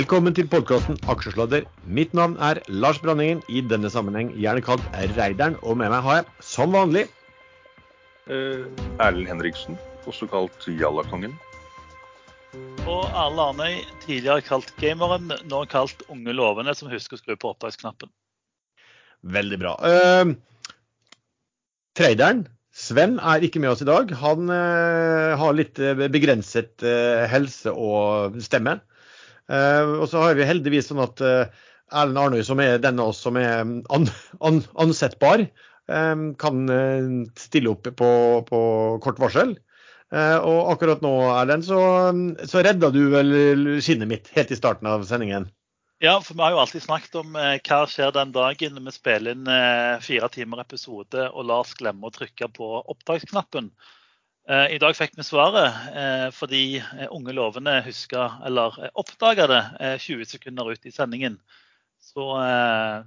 Velkommen til podkasten Aksjesladder. Mitt navn er Lars Branningen, i denne sammenheng gjerne kalt Reideren. Og med meg har jeg, som vanlig Eh, Erlend Henriksen, også kalt Jallakongen. Og Arle Arnøy, tidligere kalt Gameren, nå kalt Unge lovende, som husker å skru på opptaksknappen. Veldig bra. Eh, traderen Sven er ikke med oss i dag. Han eh, har litt uh, begrenset eh, helse og stemme. Og så har vi heldigvis sånn at Erlend Arnøy, som er den av oss som er an, an, ansettbar, kan stille opp på, på kort varsel. Og akkurat nå, Erlend, så, så redda du vel skinnet mitt helt i starten av sendingen. Ja, for vi har jo alltid snakket om eh, hva skjer den dagen vi spiller inn eh, fire timer episode og Lars oss glemme å trykke på opptaksknappen. Eh, I dag fikk vi svaret eh, fordi Unge lovende huska, eller oppdaga det 20 sekunder ut i sendingen. Så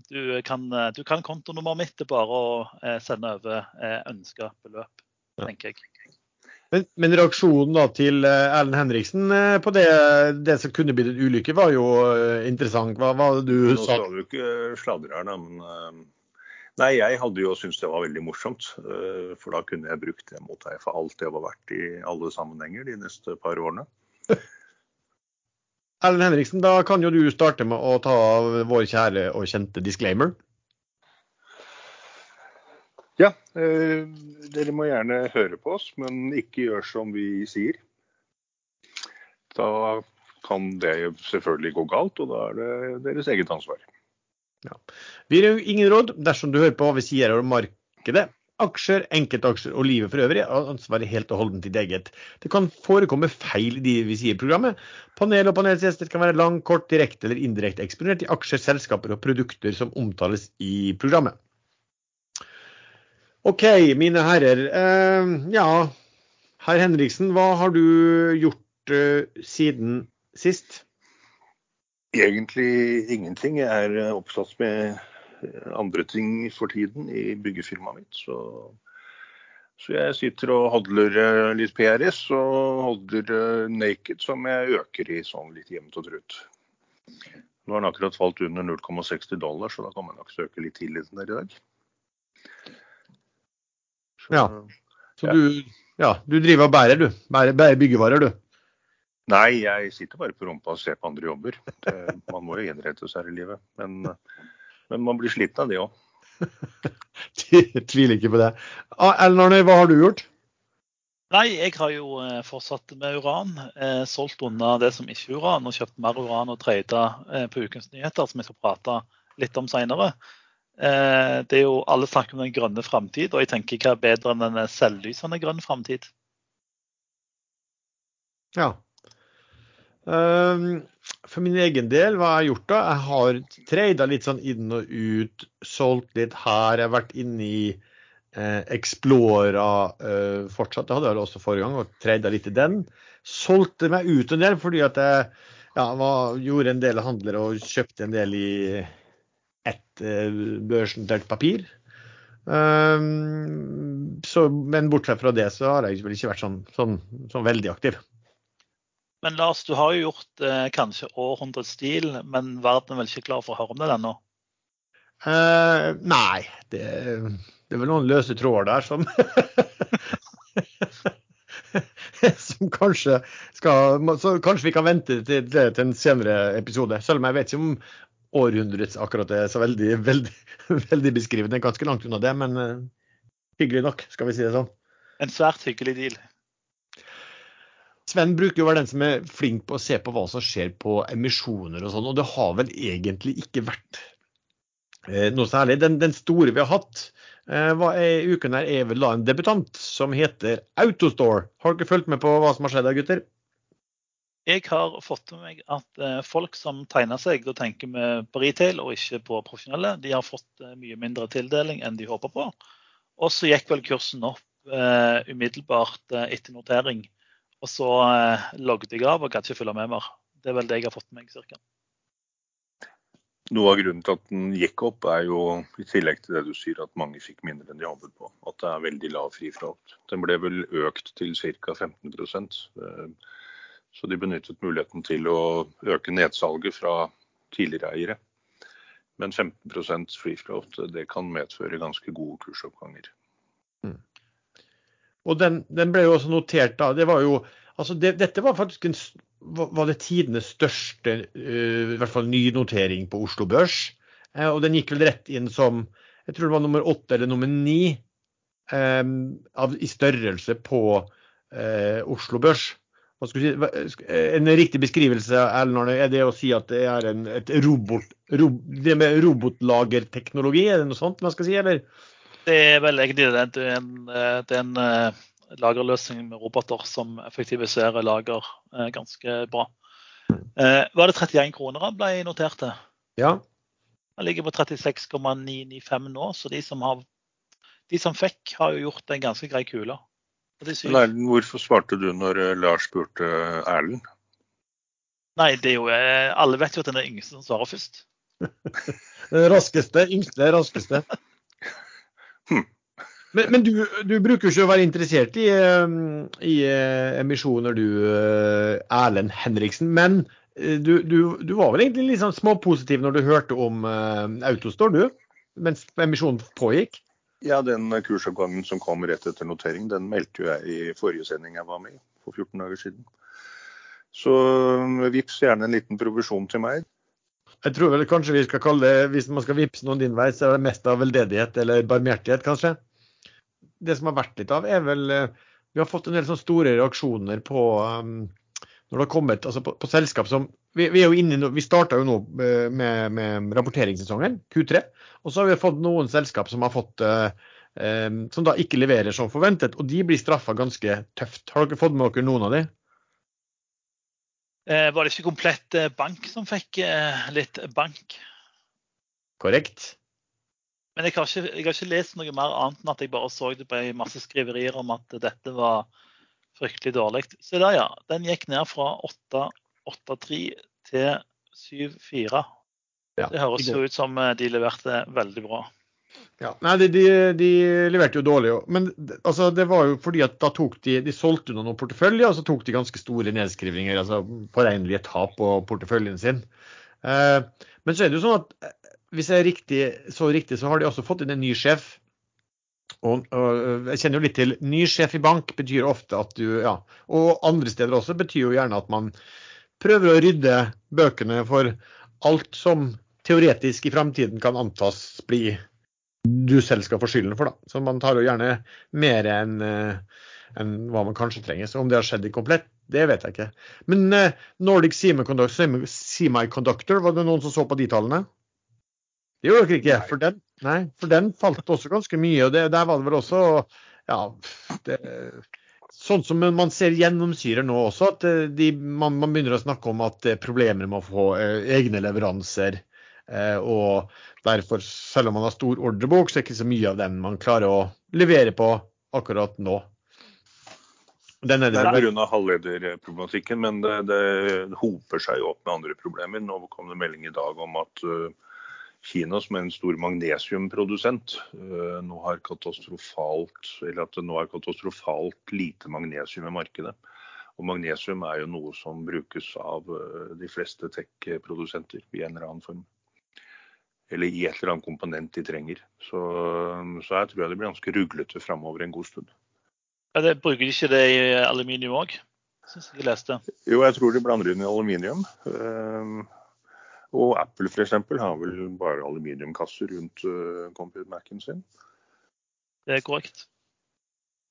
du kan, du kan kontonummeret mitt, det er bare å sende over ønska beløp, tenker jeg. Men, men, reaksjonen da til eh, Erlend Henriksen eh, på det, det, som kunne blitt en ulykke, var jo eh, interessant. Hva var det du sa? Nå skal du ikke sladre her. Men nei, jeg hadde jo syntes det var veldig morsomt. For da kunne jeg brukt det mot deg for alt det var verdt i alle sammenhenger de neste par årene. Erlend Henriksen, da kan jo du starte med å ta av vår kjære og kjente disclaimer. Ja, eh, dere må gjerne høre på oss, men ikke gjør som vi sier. Da kan det selvfølgelig gå galt, og da er det deres eget ansvar. Ja. Vi gir ingen råd dersom du hører på hva vi sier om markedet. Aksjer, enkeltaksjer og livet for øvrig er ansvaret helt og holdent ditt eget. Det kan forekomme feil i de vi sier i programmet. Panel og panelsgjester kan være lang, kort, direkte eller indirekte eksponert i aksjer, selskaper og produkter som omtales i programmet. OK, mine herrer. Eh, ja, herr Henriksen, hva har du gjort eh, siden sist? Egentlig ingenting. Jeg er eh, opptatt med andre ting for tiden i byggefirmaet mitt. Så, så jeg sitter og hodler litt PRS og hodler Naked, som jeg øker i sånn litt jevnt og trutt. Nå har den akkurat falt under 0,60 dollar, så da kan man nok søke litt til i der i dag. Så, ja. Så ja. Du, ja, du driver og bærer, du. Bærer, bærer byggevarer, du. Nei, jeg sitter bare på rumpa og ser på andre jobber. Det, man må jo gjenrette seg i livet. Men, men man blir sliten av det òg. Tviler ikke på det. Ah, Ellen Arne, hva har du gjort? Nei, jeg har jo eh, fortsatt med uran. Eh, solgt unna det som ikke er uran, og kjøpt mer uran og trada eh, på Ukens nyheter, som jeg skal prate litt om seinere. Eh, det er jo, Alle snakker om den grønne framtid, og jeg tenker hva er bedre enn en selvlysende grønn framtid? Ja. Um, for min egen del, hva jeg har gjort da? Jeg har trada litt sånn inn og ut, solgt litt her. Jeg har vært inne i eh, Explora eh, fortsatt, det hadde jeg også forrige gang, og trada litt i den. Solgte meg ut en del fordi at jeg ja, var, gjorde en del handler og kjøpte en del i ett eh, børsnotert papir. Um, så, men bortsett fra det så har jeg vel ikke vært sånn, sånn, sånn veldig aktiv. Men Lars, du har jo gjort eh, kanskje århundrets stil, men verden er vel ikke klar for å høre om det ennå? Uh, nei, det, det, er vel noen løse tråder der som Som kanskje skal så Kanskje vi kan vente til, til en senere episode. Selv om jeg vet ikke om århundrets akkurat er så veldig, veldig, veldig beskrivende. Ganske langt unna det, men uh, hyggelig nok, skal vi si det sånn. En svært hyggelig deal. Sven bruker jo å være den som er flink på å se på hva som skjer på emisjoner og sånn, og det har vel egentlig ikke vært eh, noe særlig. Den, den, store vi har hatt eh, i uken her, er vel da en debutant som heter Autostore. Har dere fulgt med på hva som har skjedd der, gutter? Jeg har fått med meg at eh, folk som tegner seg, da tenker vi på retail og ikke på profesjonelle, de har fått eh, mye mindre tildeling enn de håper på. Og så gikk vel kursen opp eh, umiddelbart etter notering. Og så eh, logget jeg av og gadd ikke følge med mer. Det er vel det jeg har fått med meg cirka. Noe av grunnen til at den gikk opp, er jo i tillegg til det du sier, at mange fikk mindre enn de hadde på. At det er veldig lav frifrakt. Den ble vel økt til ca. 15 eh, Så de benyttet muligheten til å øke nedsalget fra tidligere eiere. Men 15 frifrakt, float det kan medføre ganske gode kursoppganger. Mm. Og den, den, ble jo også notert da. Det var jo, altså det, dette var faktisk en, var det tidenes største uh, i hvert fall nynotering på Oslo Børs. Uh, og den gikk vel rett inn som jeg tror det var nummer åtte eller nummer ni um, i størrelse på uh, Oslo Børs si, en riktig beskrivelse Erlend, er det å si at det er en, et robot, ro, det med robotlagerteknologi? Er det noe sånt man skal si, eller? Det er vel egentlig det. Det er en, det er en uh, lagerløsning med roboter som effektiviserer lager uh, ganske bra. Uh, var det 31 kroner han ble notert til? Ja. Han ligger på 36,995 nå, så de som, har, de som fikk, har jo gjort en ganske grei kule. Erlend, hvorfor svarte du når eh, Lars spurte eh, Erlend? Nei, det er jo eh, Alle vet jo at den er yngste som svarer først. den raskeste, yngste, raskeste. Hmm. Men, men du, du, bruker ikke å være interessert i, i emisjoner, du, Erlend Henriksen. Men du, du, du, var vel egentlig litt sånn småpositiv når du hørte om Autostore, du? Mens emisjonen pågikk? Ja, den kursoppgangen som kom rett etter notering, den meldte jo jeg i forrige sending jeg var med i for 14 dager siden. Så vips gjerne en liten provisjon til meg. Jeg tror vel kanskje vi skal kalle det, hvis man skal vippse noen din vei, så er det mest av veldedighet eller barmhjertighet, kanskje. Det som har vært litt av, er vel eh, Vi har fått en del sånne store reaksjoner på um, når det har kommet altså på, på selskap som Vi, vi, vi starta jo nå eh, med, med, rapporteringssesongen, Q3. Og så har vi fått noen selskap som har fått uh, som da ikke leverer som forventet, og de blir straffa ganske tøft. Har dere fått med dere noen av de? Eh, var det ikke komplett bank som fikk eh, litt bank? Korrekt. Men jeg har, ikke, jeg har, ikke, lest noe mer annet enn at jeg bare så det på masse skriverier om at dette var fryktelig dårlig. Se der, ja. Den gikk ned fra 8,83 til 7,4. Ja, det høres jo ut som eh, de leverte veldig bra. Ja, nei, de, de, de leverte jo dårlig. Men altså, det var jo fordi at da tok de de solgte noen porteføljer, og så tok de ganske store nedskrivninger, altså påregnelige tap på porteføljen sin. Eh, men så er det jo sånn at eh, hvis jeg er riktig, så riktig, så har de også fått inn en ny sjef og, og, jeg kjenner jo litt til ny sjef i bank betyr ofte at du ja, Og andre steder også betyr jo gjerne at man prøver å rydde bøkene for alt som teoretisk i framtiden kan antas bli du selv skal få skylden for. da. Så man tar jo gjerne mer enn enn hva man kanskje trenger. Så om det har skjedd i komplett, det vet jeg ikke. Men uh, Nordic Semiconductor, var det noen som så på de tallene? Det gjorde dere ikke. For den, nei, for den falt også ganske mye. og det, Der var det vel også ja, det, Sånn som man ser gjennomsyrer nå også, at eh, de, man, man, begynner å snakke om at det er problemer med å få eh, egne leveranser. Eh, og derfor, selv om man har stor ordrebok, så er det ikke så mye av den man klarer å levere på akkurat nå. Den er det er pga. halvlederproblematikken, men det, det, hoper seg opp med andre problemer. Nå kom det melding i dag om at uh, Kina, som er en stor magnesiumprodusent, eh, nå har katastrofalt, eller at det nå er katastrofalt lite magnesium i markedet. Og magnesium er jo noe som brukes av eh, de fleste tech-produsenter i en eller annen form. Eller i et eller annet komponent de trenger. Så, så jeg tror jeg det blir ganske ruglete framover en god stund. Ja, det Bruker de ikke det i aluminium òg? Jeg leste. Jo, jeg tror de blander inn i aluminium. Uh, og Apple f.eks. har vel bare aluminiumkasser rundt uh, Compute Mac-en sin. Det er korrekt.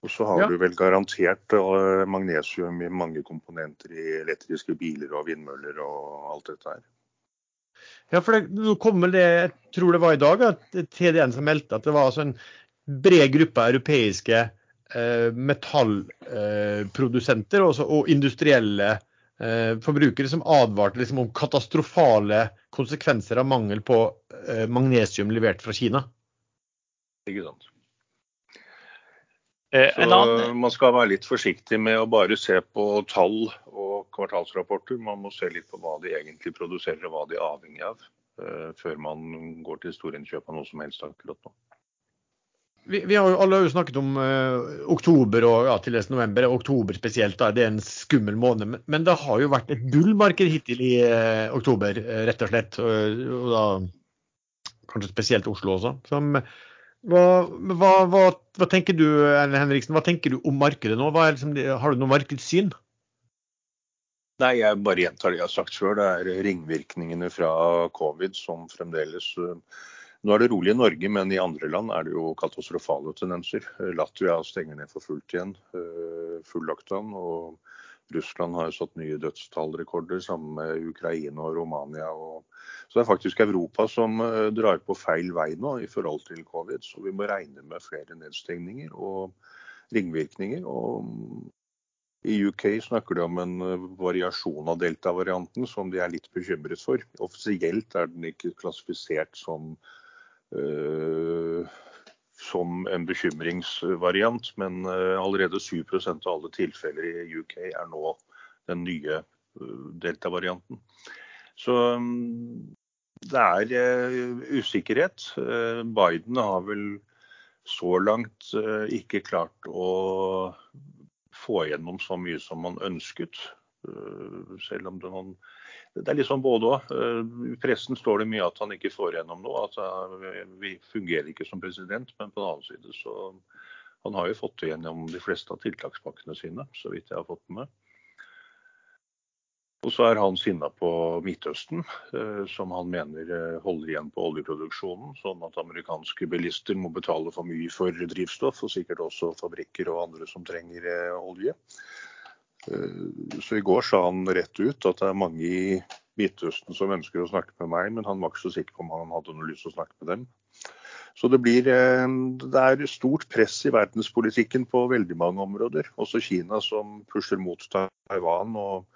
Og så har ja. du vel garantert uh, magnesium i mange komponenter i elektriske biler og vindmøller og alt dette her. Ja, for det, nå kommer det, jeg tror det var i dag, at TDN som meldte at det var altså en bred gruppe europeiske eh, metallprodusenter eh, og industrielle Eh, forbrukere som advarte liksom om katastrofale konsekvenser av mangel på eh, magnesium levert fra Kina. Ikke sant. Eh, Så man skal være litt forsiktig med å bare se på tall og kvartalsrapporter. Man må se litt på hva de egentlig produserer og hva de er avhengig av, før man går til storinnkjøp av noe som helst akkurat nå. vi, vi, har jo alle har jo snakket om eh, oktober og ja, til november. Oktober spesielt, da, det er en skummel måned. Men, men det har jo vært et bullmarked hittil i eh, oktober, uh, rett og slett. Og, og, da kanskje spesielt Oslo også. Som, hva, hva, hva, hva, tenker du Henriksen, hva tenker du om markedet nå? Liksom, har du noe markedssyn? Nei, jeg bare gjentar det jeg har sagt før. Det er ringvirkningene fra covid som fremdeles uh, nå er det rolig i Norge, men i andre land er det jo katastrofale tendenser. Latvia stenger ned for fullt igjen, eh, full lockdown. Og Russland har satt nye dødstallrekorder sammen med Ukraina og Romania. Og så det er faktisk Europa som eh, drar på feil vei nå i forhold til covid. Så vi må regne med flere nedstengninger og ringvirkninger. Og i UK snakker de om en eh, variasjon av delta-varianten som de er litt bekymret for. Offisielt er den ikke klassifisert som Eh, som en bekymringsvariant, men eh, allerede 7% av alle tilfeller i UK er nå den nye delta-varianten. Så mm, det er usikkerhet. Biden har vel så langt ikke klart å få gjennom så mye som man ønsket. Selv om det noen det er liksom både òg. I pressen står det mye at han ikke får gjennom noe. At eh, vi fungerer ikke som president. Men på den annen side så Han har jo fått gjennom de fleste av tiltakspakkene sine, så vidt jeg har fått med. Og så er han sinna på Midtøsten, eh, som han mener eh, holder igjen på oljeproduksjonen. Sånn at amerikanske bilister må betale for mye for drivstoff, og sikkert også fabrikker og andre som trenger olje. Eh, så i går sa han rett ut at det er mange i Midtøsten som ønsker å snakke med meg, men han var ikke så sikker på om han hadde noe lyst til å snakke med dem. Så det, blir, det er stort press i verdenspolitikken på veldig mange områder. Også Kina som pusher mot Taiwan, og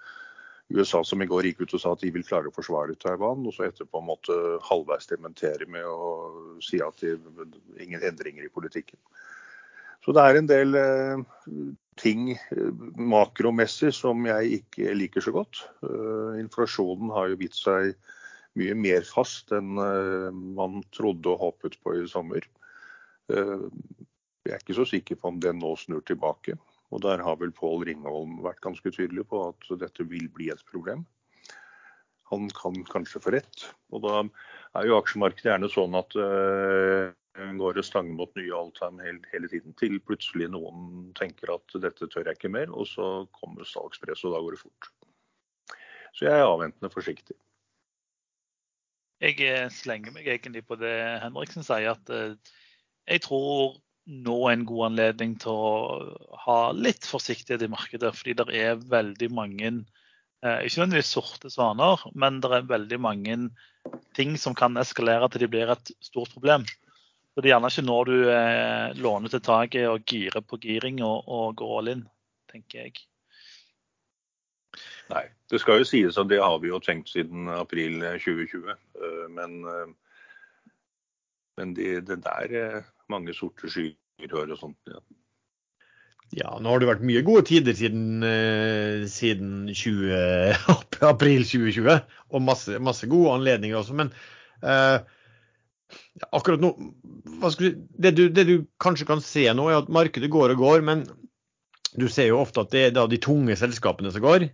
USA som i går gikk ut og sa at de vil klare å forsvare Taiwan, og så etterpå måtte halvveis dementere med å si at er ingen endringer i politikken. Så det er en del eh, ting eh, makromessig som jeg ikke liker så godt. Uh, inflasjonen har jo bitt seg mye mer fast enn man trodde og håpet på i sommer. Jeg er ikke så sikker på om den nå snur tilbake. Og der har vel Pål Ringholm vært ganske tydelig på at dette vil bli et problem. Han kan kanskje få rett. Og da er jo aksjemarkedet gjerne sånn at går og stanger mot nye all time hele, hele, tiden, til plutselig noen tenker at dette tør jeg ikke mer, og så kommer salgspresset, og da går det fort. Så jeg er avventende forsiktig. Jeg eh, slenger meg egentlig på det Henriksen sier, at eh, jeg tror nå en god anledning til å ha litt forsiktighet i markedet. Fordi det er veldig mange, eh, ikke nødvendigvis sorte svaner, men det er veldig mange ting som kan eskalere til de blir et stort problem. Så det er gjerne ikke når du eh, låner til taket og girer på giring og, og går all in, tenker jeg. Nei, det skal jo sies at det har vi jo tenkt siden april 2020. Eh, men, men det, det der er mange sorte skyer og sånt. Ja. Ja, nå har det vært mye gode tider siden, siden 20, april 2020. Og masse, masse, gode anledninger også. Men uh, akkurat nå du, det, du, det, du, kanskje kan se nå, er at markedet går og går, men du ser jo ofte at det er de tunge selskapene som går.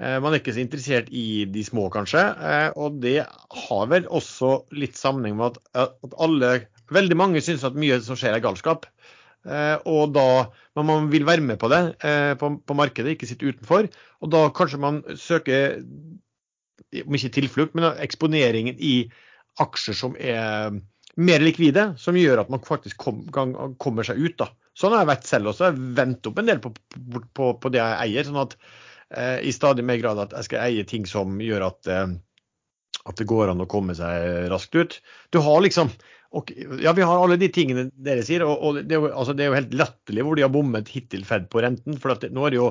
Eh, man er ikke så interessert i de små, kanskje. Eh, og det har vel også litt sammenheng med at, at alle, veldig mange syns at mye som skjer er galskap. Eh, og da, Men man vil være med på det på, på markedet, ikke sitte utenfor. Og da kanskje man søker, om ikke tilflukt, men eksponeringen i aksjer som er mer likvide, som gjør at man faktisk kom, kommer seg ut. da. Sånn har jeg vært selv også. Jeg venter opp en del på, på, på det jeg eier. sånn at eh, i stadig mer grad at jeg skal eie ting som gjør at, eh, at det går an å komme seg raskt ut. Du har liksom og, ja, vi har alle de tingene dere sier, og, og det, er jo, altså, det, er jo, helt latterlig hvor de har bommet hittil Fed på renten. for det, nå er jo,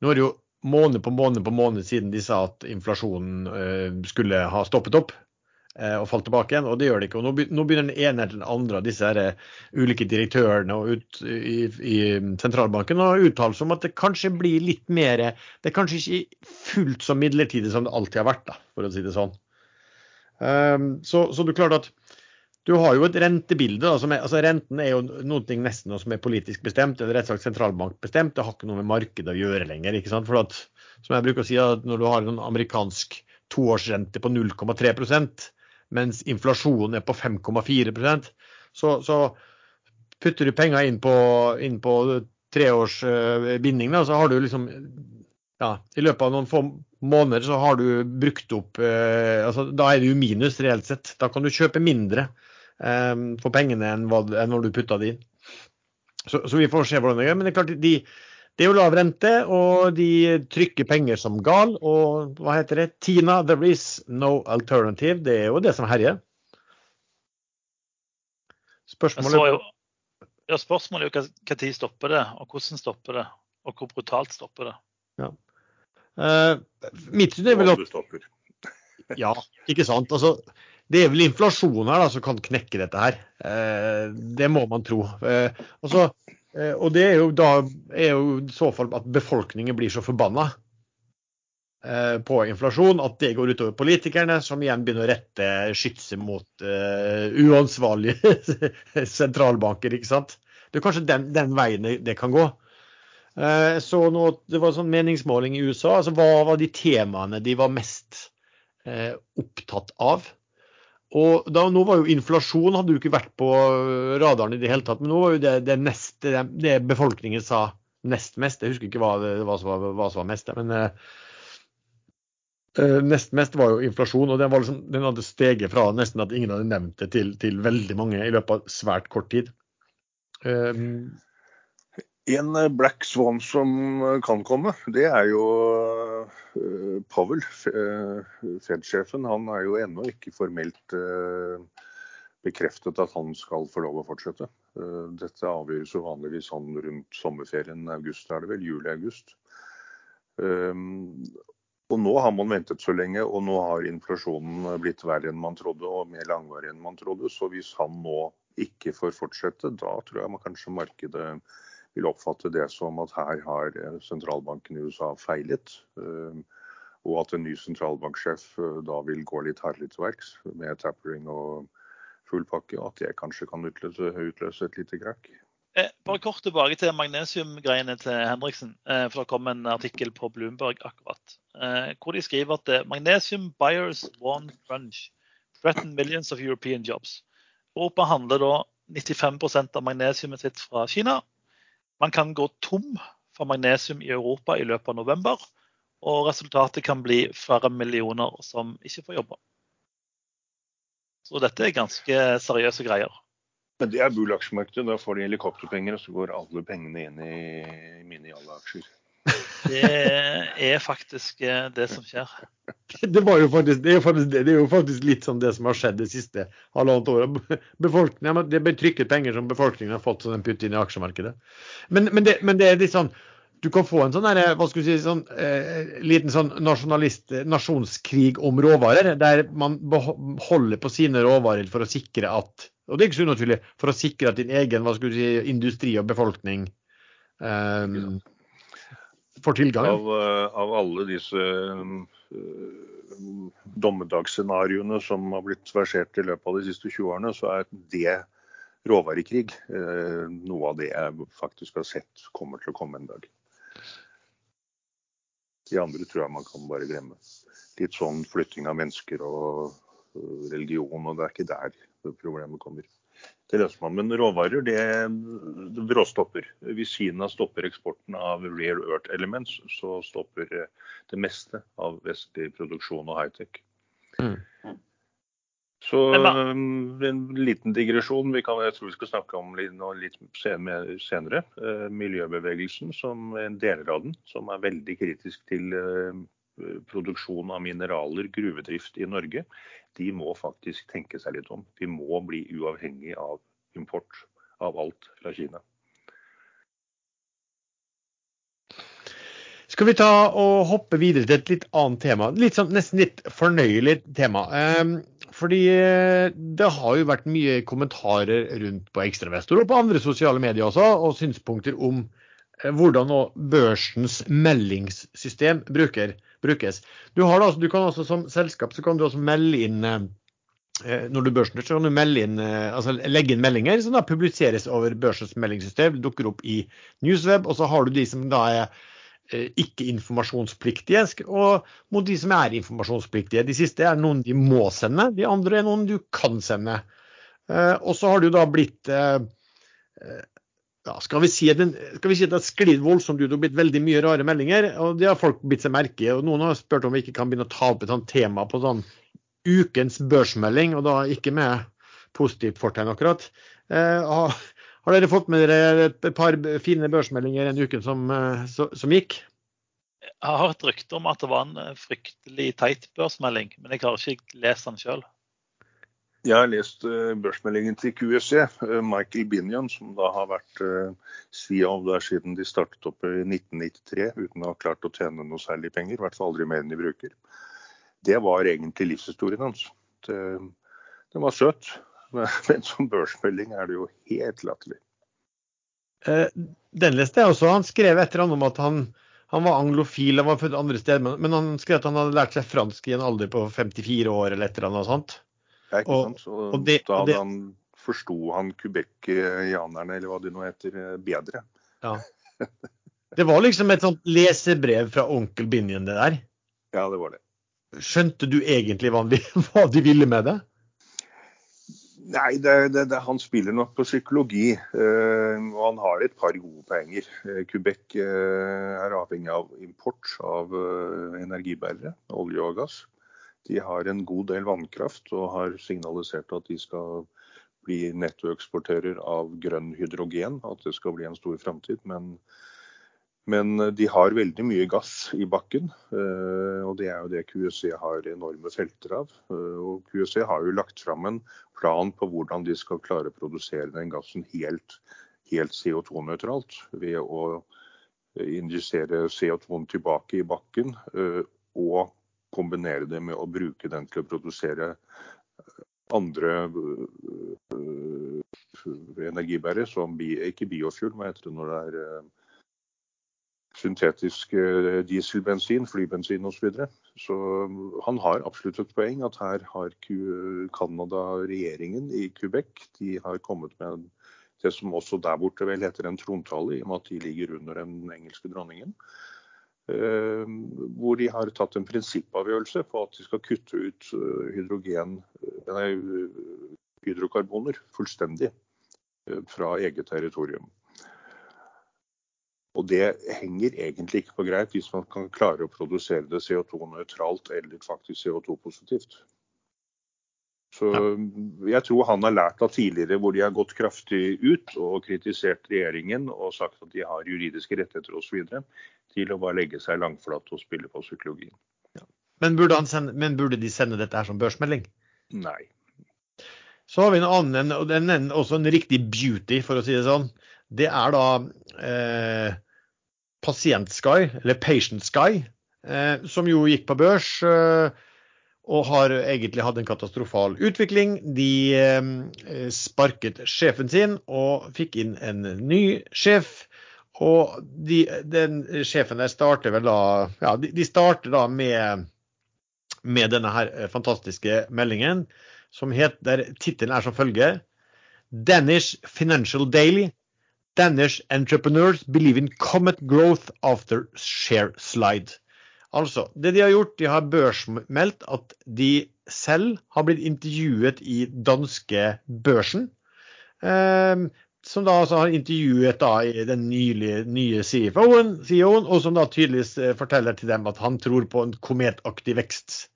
nå er det jo måned på måned på måned siden de sa at inflasjonen øh, skulle ha stoppet opp. Eh, og falt tilbake igjen. Og det gjør det ikke. Og nå begynner den ene etter den andre av disse her, eh, ulike direktørene ut, i, i, sentralbanken å uttale seg om at det kanskje blir litt mer Det er kanskje ikke fullt så midlertidig som det alltid har vært, da, for å si det sånn. Um, så, så du klart at du har jo et rentebilde. Da, er, altså Renten er jo noe nesten noe som er politisk bestemt, eller rett og slett sentralbankbestemt. Det har ikke noe med markedet å gjøre lenger. ikke sant? For at, som jeg bruker å si, at Når du har en amerikansk toårsrente på 0,3% mens inflasjonen er på 5,4 så, så putter du penger inn på, inn på treårs uh, binding, da, så har du liksom ja, I løpet av noen få måneder så har du brukt opp eh, altså Da er det jo minus reelt sett. Da kan du kjøpe mindre um, for pengene enn, hva, enn når du putta det inn. Så, så, vi får se hvordan det gjør. Men det er klart, de, det er jo lav rente, og de trykker penger som gal. Og hva heter det? Tina, there is no alternative. Det er jo det som herjer. Spørsmålet jo, ja, spørsmålet er jo hva tid stopper det, og hvordan stopper det, og hvor brutalt stopper det. Ja. Uh, mitt syn er vel at Ja, ikke sant. Altså, det er vel inflasjonen her da, som kan knekke dette her. Uh, det må man tro. Uh, altså, og det er jo da er jo i så fall at befolkningen blir så forbanna på inflasjon at det går utover politikerne, som igjen begynner å rette skytset mot uh, uansvarlige sentralbanker. ikke sant? Det er kanskje den, den veien det kan gå. Uh, så nå, Det var sånn meningsmåling i USA. altså Hva var de temaene de var mest uh, opptatt av? Og da, Nå var jo inflasjon hadde jo ikke vært på radaren i det hele tatt, men nå var jo det, det, neste, det, det befolkningen sa nest mest. Jeg husker ikke hva, hva, som, var, hva som var mest, men Uh, nest mest var jo inflasjon, og den, liksom, den, hadde steget fra nesten at ingen hadde nevnt det, til, til veldig mange i løpet av svært kort tid. Um, en black swan som kan komme, det er jo Pavel, Powell, uh, Fed-sjefen. Han er jo ennå ikke formelt bekreftet at han skal få lov å fortsette. Dette avgjøres jo vanligvis sånn rundt sommerferien august, er det vel? Juli-august. Um, og nå har man ventet så lenge, og nå har inflasjonen blitt verre enn man trodde, og mer langvarig enn man trodde. Så hvis han nå ikke får fortsette, da tror jeg man kanskje markedet vil oppfatte det som at her har sentralbanken i USA feilet. Eh, og at en ny sentralbanksjef eh, da vil gå litt hardere til verks med tapering og full pakke. Og at det kanskje kan utløse, utløse et lite krakk. Eh, bare kort tilbake til magnesiumgreiene til Henriksen. Eh, for Det kom en artikkel på Bloomberg akkurat. Eh, hvor de skriver at magnesium buyers want crunch. Threaten millions of European jobs. Europa handler da 95% av magnesiumet sitt fra Kina. Man kan gå tom for magnesium i Europa i løpet av november. Og resultatet kan bli flere millioner som ikke får jobbe. Så dette er ganske seriøse greier. Men det er Bull aksjemarkedet. Da får de helikopterpenger, og så går alle pengene inn i mine aksjer Det er faktisk eh, det som skjer. Det, faktisk, det, er faktisk, det, er jo faktisk litt sånn det som har skjedd det siste halvannet året. Befolkningen, det blir trykket penger som befolkningen har fått, så de putter inn i aksjemarkedet. Men, men, det, men det er litt sånn du kan få en sånn, der, hva skal si, sånn eh, liten sånn nasjonalist, nasjonskrig om råvarer, der man holder på sine råvarer for å sikre at og det er ikke så unaturlig for å sikre at din egen hva skal du si, industri og befolkning um, får tilgang. Av, eh, av alle disse uh, dommedagsscenarioene som har blitt versert i løpet av de siste 20 årene, så er det råvarekrig uh, noe av det jeg faktisk har sett kommer til å komme en dag. De andre tror jeg man kan bare glemme. Litt sånn flytting av mennesker og religion, og det er ikke der problemet kommer. Det løser man. Men råvarer, det, er bråstopper. Hvis Kina stopper eksporten av rare earth elements, så stopper det meste av vestlig produksjon og high-tech. Mm. Så um, en liten digresjon. Vi kan, jeg tror vi skal snakke om litt, litt senere. Uh, miljøbevegelsen, som en deler av den, som er veldig kritisk til uh, produksjon av mineraler, gruvedrift i Norge, de må faktisk tenke seg litt om. Vi må bli uavhengig av import av alt fra Kina. Skal vi ta og hoppe videre til et litt annet tema? Litt sånn, nesten litt fornøyelig tema. Um, fordi eh, det har jo vært mye kommentarer rundt på Ekstravestor og på andre sosiale medier også, og synspunkter om hvordan hvordan børsens meldingssystem bruker brukes. Du, da, du, kan også Som selskap så kan du også melde inn eh, eh, når du børsner, så kan du inn, eh, altså legge inn meldinger som da publiseres over børsens meldingssystem. dukker opp i Newsweb. Og så har du de som da er ikke informasjonspliktige, og mot de som er informasjonspliktige. De siste er noen de må sende, de andre er noen du kan sende. Og så har det jo da blitt ja, skal vi si at, den, skal si at det har sklidd voldsomt ut og blitt veldig mye rare meldinger. og Det har folk bitt seg merke i. og Noen har spurt om vi ikke kan begynne å ta opp et sånt tema på sånn ukens børsmelding, og da ikke med positivt fortegn akkurat. Eh, har, har, dere fått med dere et par fine børsmeldinger den uken som, eh, som gikk? Jeg har hørt rykte om at det var en fryktelig teit børsmelding, men jeg har ikke lest den sjøl. Jeg har lest uh, børsmeldingen til uh, eh, Michael Binion, som da har vært uh, CEO der siden de startet opp i 1993 uten å ha klart å tjene noe særlig penger. I hvert fall aldri mer enn de bruker. Det var egentlig livshistorien hans. Det, var søt, men som børsmelding er det jo helt latterlig. Den leste jeg også. Han skrev et eller annet om at han, han var anglofil, han var født andre steder, men han skrev at han hadde lært seg fransk i en alder på 54 år eller et eller annet sånt. Ja, ikke sant? Så og det, da hadde det, han forsto han Quebec-janerne, eller hva de nå heter, eh, bedre. Ja. Det var liksom et sånt lesebrev fra onkel Binjen, det der? Ja, det var det. Skjønte du egentlig hva de, hva de ville med det? Nei, det, det, det, han spiller nok på psykologi. Eh, og han har et par gode poenger. Eh, Quebec eh, er avhengig av import av energibærere, olje og gass. De har en god del vannkraft og har signalisert at de skal bli nettoeksportører av grønn hydrogen. At det skal bli en stor framtid. Men, men, de har veldig mye gass i bakken. Eh, og det er jo det QEC har enorme felter av. Eh, og QEC har jo lagt fram en plan på hvordan de skal klare å produsere den gassen helt, helt CO2-nøytralt. Ved å injisere CO2-en tilbake i bakken eh, og kombinere det med å bruke den til å produsere eh, andre uh, energibærere, som ikke biofuel, hva heter det når det er syntetisk dieselbensin, flybensin osv. Så, videre. så han har absolutt et poeng at her har Canada, regjeringen i Quebec, de har kommet med det som også der borte vel heter en trontale, i og med at de ligger under den engelske dronningen. Eh, hvor de har tatt en prinsippavgjørelse på at de skal kutte ut eh, hydrogen, eh, nei, hydrokarboner fullstendig fra eget territorium. Og det henger egentlig ikke på greip hvis man kan klare å produsere det CO2-nøytralt eller faktisk CO2-positivt. Så jeg tror han har lært av tidligere hvor de har gått kraftig ut og kritisert regjeringen og sagt at de har juridiske rettigheter osv til å bare legge seg langflat og spille på psykologien. Ja. Men, burde sende, men, burde de sende dette her som børsmelding? Nei. Så har vi en annen, og den er også en riktig beauty, for å si det sånn. Det er da eh, Pasient Sky, eller Patient Sky, eh, som jo gikk på børs. Eh, og har egentlig hatt en katastrofal utvikling. De eh, sparket sjefen sin og fikk inn en ny sjef. Og de, den sjefen der starter vel da Ja, de, starter da med, med denne her eh, fantastiske meldingen som heter Tittelen er som følger Danish Financial Daily. Danish entrepreneurs believe in comet growth after share slide. Altså, det de har gjort, de har børsmeldt at de selv har blitt intervjuet i danske børsen. Um, som da altså har intervjuet da den nylige, nye CFO-en, CEO og som da tydeligvis eh, forteller til dem at han tror på en kometaktig vekst.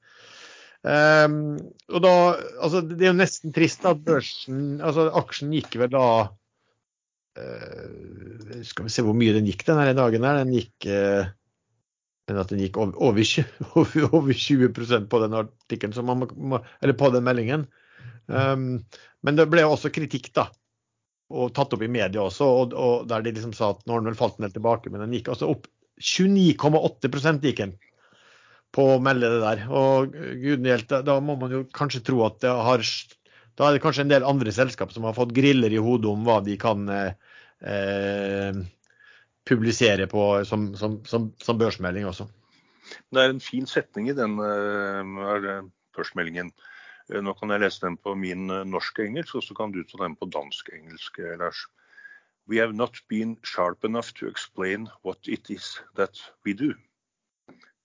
Um, og da, altså Det er jo nesten trist at børsen, altså aksjen gikk vel da uh, Skal vi se hvor mye den gikk denne dagen. her, Den gikk uh, men at den gikk over, over, 20, over 20 på den artikkelen, eller på den meldingen. Um, men det ble også kritikk da, og tatt opp i media også, og, og der de liksom sa at nå har den vel falt en del tilbake, men den gikk altså opp 29,8 gikk den på å melde det der. Og gudene hjelpe, da må man jo kanskje tro at det har Da er det kanskje en del andre selskap som har fått griller i hodet om hva de kan eh, publisere på som, som, som, som, børsmelding også. Det er en fin setning i den uh, børsmeldingen. Nå kan jeg lese den på min norsk-engelsk, og så kan du ta den på dansk-engelsk, Lars. We have not been sharp enough to explain what it is that we do.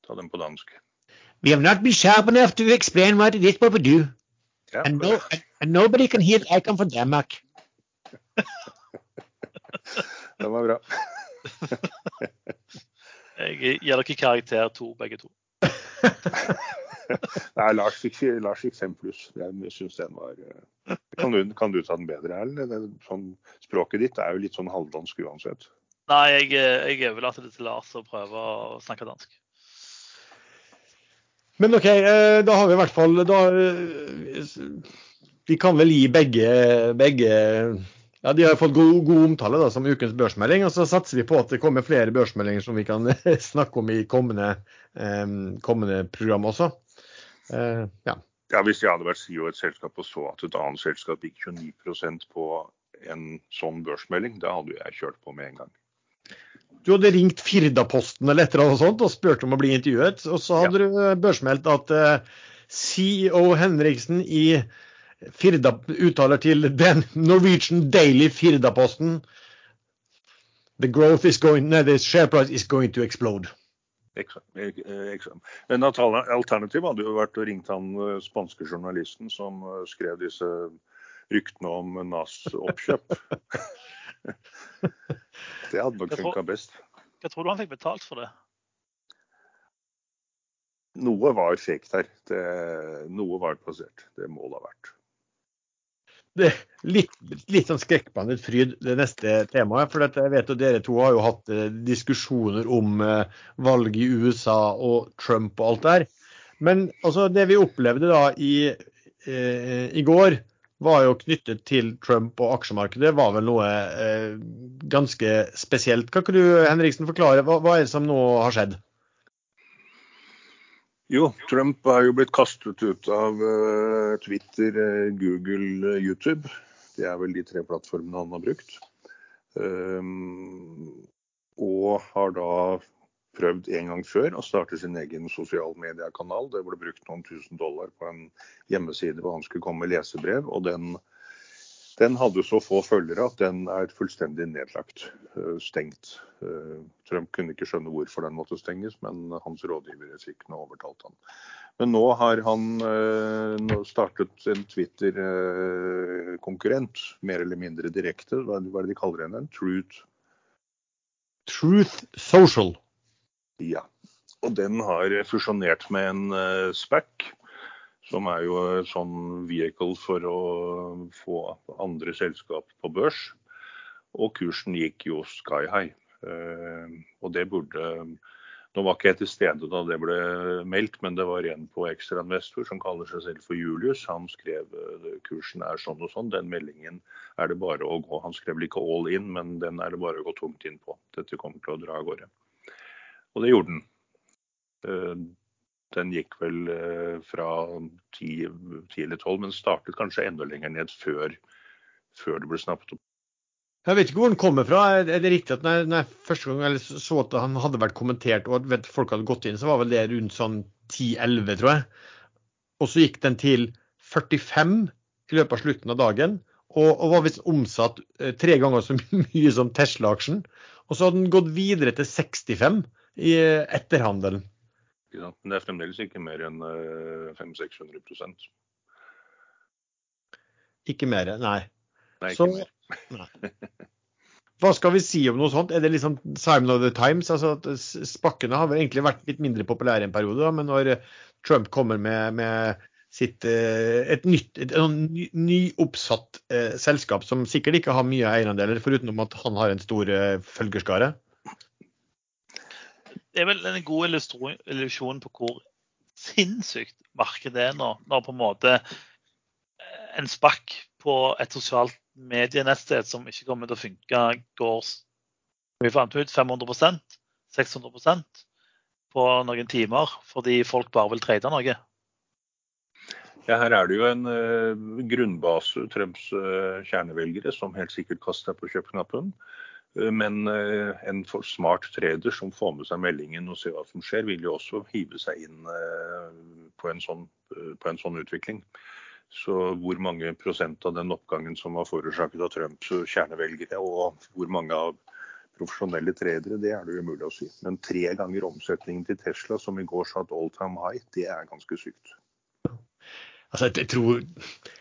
Ta den på dansk. We have not been sharp enough to explain what it is what we do. Ja. And, no, and nobody can hear I come from Denmark. Den var bra. Jeg gir dere karakter to, begge to. Nei, Lars fikk, Lars fikk fem pluss. Jeg syns den var eh, kan du, kan du ta den bedre, Erlend? Sånn, språket ditt er jo litt sånn halvdansk uansett. Nei, jeg, jeg overlater det til Lars å prøve å snakke dansk. Men OK, eh, da har vi i hvert fall da, eh, Vi kan vel gi begge, begge ja, De har fått god, god omtale da, som ukens børsmelding. Og så satser vi på at det kommer flere børsmeldinger som vi kan snakke om i kommende, eh, kommende program også. Eh, ja. Ja, Hvis jeg hadde vært CEO i et selskap og så at et annet selskap gikk 29% på en sånn børsmelding, da hadde jeg kjørt på med en gang. Du hadde ringt Firdaposten eller et eller annet sånt og spurt om å bli intervjuet. Og så hadde du eh, børsmeldt at eh, CEO Henriksen i Firda uttaler til den Norwegian Daily Firdaposten The growth is going, nei, the share price is going to explode. Men alternativet hadde jo vært å ringe han eh, spanske journalisten som eh, skrev disse ryktene om Nas oppkjøp. Det hadde nok funka best. Hva tror du han fikk betalt for det? Noe var fake der. Det, noe var plassert. Det må det ha vært. Det, litt, litt sånn skrekkblandet fryd, det neste temaet. For jeg vet at dere to har jo hatt eh, diskusjoner om valget valg i USA og Trump og alt der. Men altså, det vi opplevde da i, eh, i går, var jo knyttet til Trump og aksjemarkedet. var vel noe eh, ganske spesielt. Kan ikke du Henriksen, forklare hva, hva er det som nå har skjedd? Jo, Trump har jo blitt kastet ut av eh, Twitter, eh, Google, eh, YouTube. Det er vel de tre plattformene han har brukt. Um, og har da prøvd en gang før å starte sin egen sosial mediekanal. Det ble brukt noen tusen dollar på en hjemmeside hvor han skulle komme med lesebrev. Og den, den hadde så få følgere at den er fullstendig nedlagt. eh, Stengt. Eh, Trump kunne ikke skjønne hvorfor den måtte stenges, men hans rådgivere fikk nå overtalt han. Men nå har han eh, startet en Twitter-konkurrent, mer eller mindre direkte. Hva er det de kaller den? Truth Truth Social. Ja. Og den har fusjonert med en SPAC, som er jo et sånn vehicle for å få andre selskap på børs. Og kursen gikk jo sky high. Eh, og det burde Nå var ikke jeg til stede da det ble meldt, men det var en på ekstrainvestor som kaller seg selv for Julius. Han skrev eh, kursen er sånn og sånn. Den meldingen er det bare å gå Han skrev ikke all in, men den er det bare å gå tungt inn på. Dette kommer til å dra av gårde. Og det gjorde den. Den gikk vel eh, fra 10, 10 eller 12, men startet kanskje enda lenger ned før, før det ble snappet opp. Jeg vet ikke hvor den kommer fra. Er det riktig at når jeg, første gang så at han hadde vært kommentert og at folk hadde gått inn, så var vel det rundt sånn 10-11, tror jeg. Og så gikk den til 45 i løpet av slutten av dagen. Og, og var visst omsatt eh, tre ganger så mye som Tesla-aksjen. Og så hadde den gått videre til 65 i eh, etterhandelen. Ikke? Men det er fremdeles ikke mer enn eh, 500-600 Ikke mer, nei. Nei, Så- mer. nei. Hva skal vi si om noe sånt? Er det liksom Simon of the Times? Altså at Spakkene har vel egentlig vært litt mindre populære en periode, da, men når eh, Trump kommer med, med sitt, eh, et nytt, et, en ny, nyoppsatt eh, selskap som sikkert ikke har mye eierandeler, foruten at han har en stor eh, følgerskare. Det er vel en god illusjon på hvor sinnssykt markedet er nå. Når på en måte eh, en spakk på et sosialt medienettsted som ikke kommer til å funke, går vi fant ut 500% 600% på noen timer fordi folk bare vil trade noe. Ja, her er det jo en uh, grunnbase, Trumps uh, kjernevelgere, som helt sikkert kaster seg på kjøpknappen. Eh, Men eh, en for smart trader som får med seg meldingen og ser hva som skjer, vil jo også hive seg inn eh, på en sånn, på en sånn utvikling. Så hvor mange prosent av den oppgangen som var forårsaket av Trumps kjernevelgere, og hvor mange av profesjonelle tradere, det er det umulig å si. Men tre ganger omsetningen til Tesla, som i går satt all time high, det er ganske sykt. Altså, jeg, tror,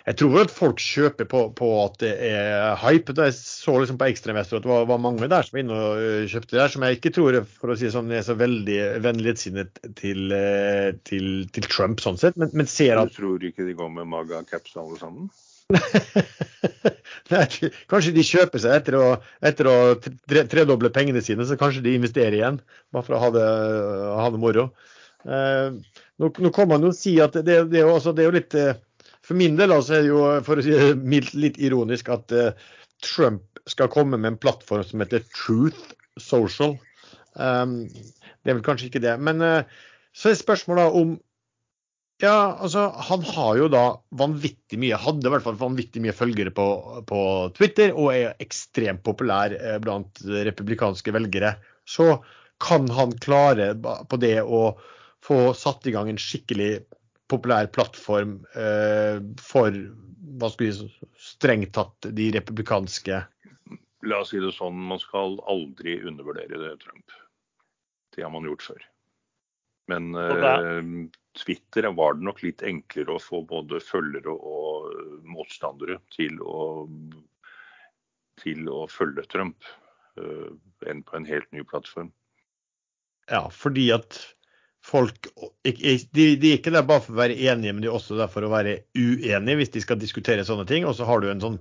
jeg tror at folk kjøper på, på, at det er hype. Da jeg så liksom på Ekstremester at det var, var, mange der som var inne og kjøpte kjøpte der, som jeg ikke tror for å si sånn, er så veldig vennlighetssinnet til, øh, til, til, Trump sånn sett. Men, men ser at Du tror ikke de går med maga-caps alle sammen? Nei, kanskje de kjøper seg etter å, etter å tredoble pengene sine, så kanskje de investerer igjen. Bare for å ha det, ha det moro. Eh, nå, nå, kan man jo si at det, det, er, jo, altså, det er jo litt eh, For min del altså, er det jo for å si mildt litt ironisk at uh, Trump skal komme med en plattform som heter Truth Social. Um, det er vel kanskje ikke det. Men uh, så er spørsmålet om ja, altså Han har jo da vanvittig mye, hadde i hvert fall vanvittig mye følgere på, på Twitter, og er ekstremt populær blant republikanske velgere. Så kan han klare på det å få satt i gang en skikkelig populær plattform eh, for hva skal vi strengt tatt de republikanske La oss si det sånn, man skal aldri undervurdere det, Trump. Det har man gjort før. Men eh, Twitter var det nok litt enklere å få både følgere og motstandere til å, til å følge Trump eh, enn på en helt ny plattform. Ja, fordi at folk de, de, er ikke der bare for å være enige, men de er også der for å være uenige hvis de skal diskutere sånne ting. Og så har du sånn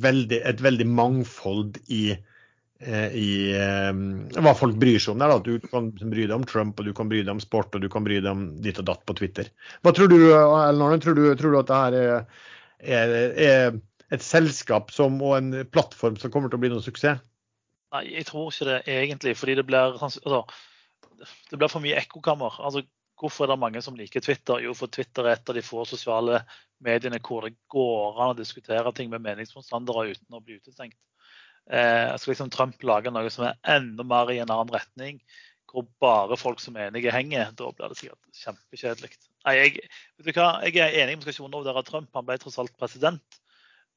veldig, et veldig mangfold i, eh, i um, hva folk bryr seg om. Der, da. Du kan bry deg om Trump, og du kan bry deg om sport, og du kan bry deg om ditt og datt på Twitter. Hva tror du, Ellen Tror tror du at det her er, er, er, et selskap som, og en plattform som kommer til å bli noen suksess? Nei, jeg tror ikke det egentlig. fordi det blir altså, det blir for mye ekkokammer. Altså, hvorfor er det mange som liker Twitter? Jo, for Twitter er et av de få sosiale mediene hvor det går an å diskutere ting med meningsmotstandere uten å bli utestengt. Eh, skal liksom Trump lage noe som er enda mer i en annen retning, hvor bare folk som er enige henger, da blir det sikkert kjempekjedelig. Jeg, jeg er enig med skal ikke undervurdere Trump, han ble tross alt president.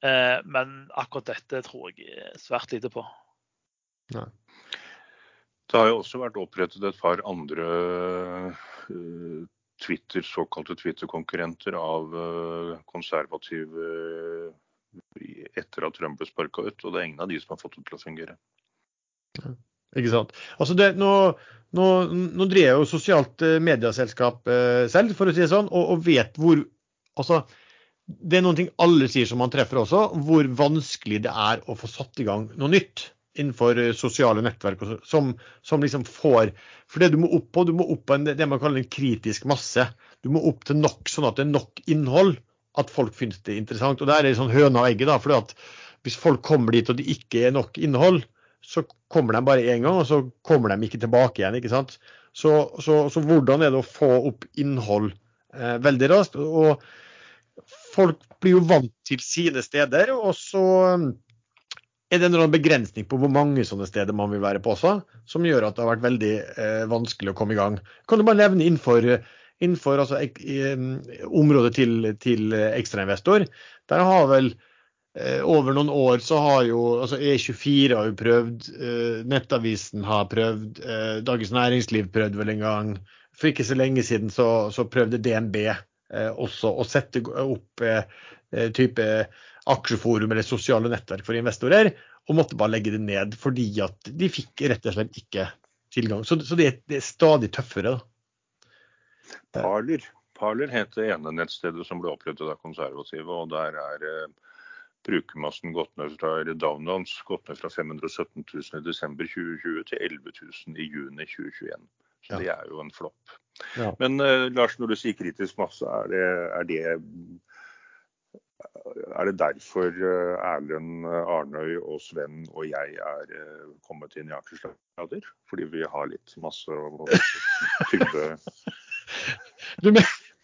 Eh, men akkurat dette tror jeg svært lite på. Nei. Det har jo også vært opprettet et par andre uh, Twitter, såkalte Twitter-konkurrenter av uh, konservative etter at Trump ble sparka ut. Og det er ingen av de som har fått det til å fungere. Ikke sant. Altså det, nå, nå, nå driver jeg jo sosialt medieselskap selv, for å si det sånn, og, og vet hvor altså, det er noen ting alle sier som man treffer også, hvor vanskelig det er å få satt i gang noe nytt innenfor eh, sosiale nettverk som, som, liksom får For det du må opp på, du må opp på en, det man kaller en kritisk masse. Du må opp til nok, sånn at det er nok innhold at folk finnes det interessant. Og det er sånn høna og egget. da, For Hvis folk kommer dit og det ikke er nok innhold, så kommer de bare én gang, og så kommer de ikke tilbake igjen. ikke sant? Så, så, så hvordan er det å få opp innhold eh, veldig raskt? Og folk blir jo vant til sine steder, og så er det en begrensning på hvor mange sånne steder man vil være på også, som gjør at det har vært veldig eh, vanskelig å komme i gang. Kan du bare nevne innenfor, innenfor altså, i, området til, til ekstrainvestor? Der har vel eh, over noen år så har jo altså E24 har jo prøvd, eh, Nettavisen har prøvd, eh, Dagens Næringsliv prøvde vel en gang. For ikke så lenge siden så, så prøvde DNB eh, også å sette opp eh, type aksjeforum eller sosiale nettverk for investorer, og måtte bare legge det ned fordi at de fikk rett og slett ikke tilgang. Så, så det, det, er, stadig tøffere. Da. Parler. Parler het det ene nettstedet som ble opprettet av konservative, og der er eh, brukermassen gått ned fra downlands, gått ned fra 517 000 i desember 2020 til 11 000 i juni 2021. Så ja. det er jo en flopp. Ja. Men eh, Lars, når du sier kritisk masse, er det, er det er det derfor eh, Erlend Arnøy og Sven og jeg er eh, kommet inn i aksjeslader? Fordi vi har litt masse tyngde du,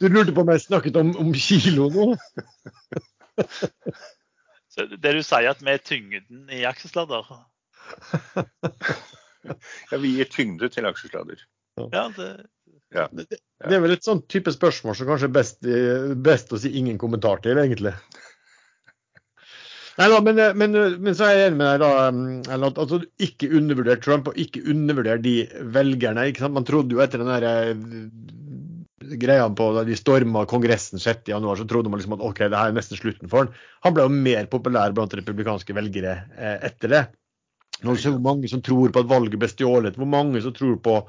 du, lurte på om jeg snakket om, om kilo nå? Så det du sier at vi er tyngden i aksjesladder? ja, vi gir tyngde til aksjesladder. Ja, det, Ja. Det, det er vel et sånn type spørsmål som kanskje er best, eh, best å si ingen kommentar til, egentlig. Nei da, men, men, men, så er jeg enig med deg, da. mm, At, altså, ikke undervurder Trump, og ikke undervurder de velgerne. ikke sant? Man trodde jo etter den der eh, greia på da de storma Kongressen 6.1, så trodde man liksom at OK, det her er nesten slutten for han. Han ble jo mer populær blant republikanske velgere eh, etter det. Nå ser hvor mange som tror på at valget ble stjålet, hvor mange som tror på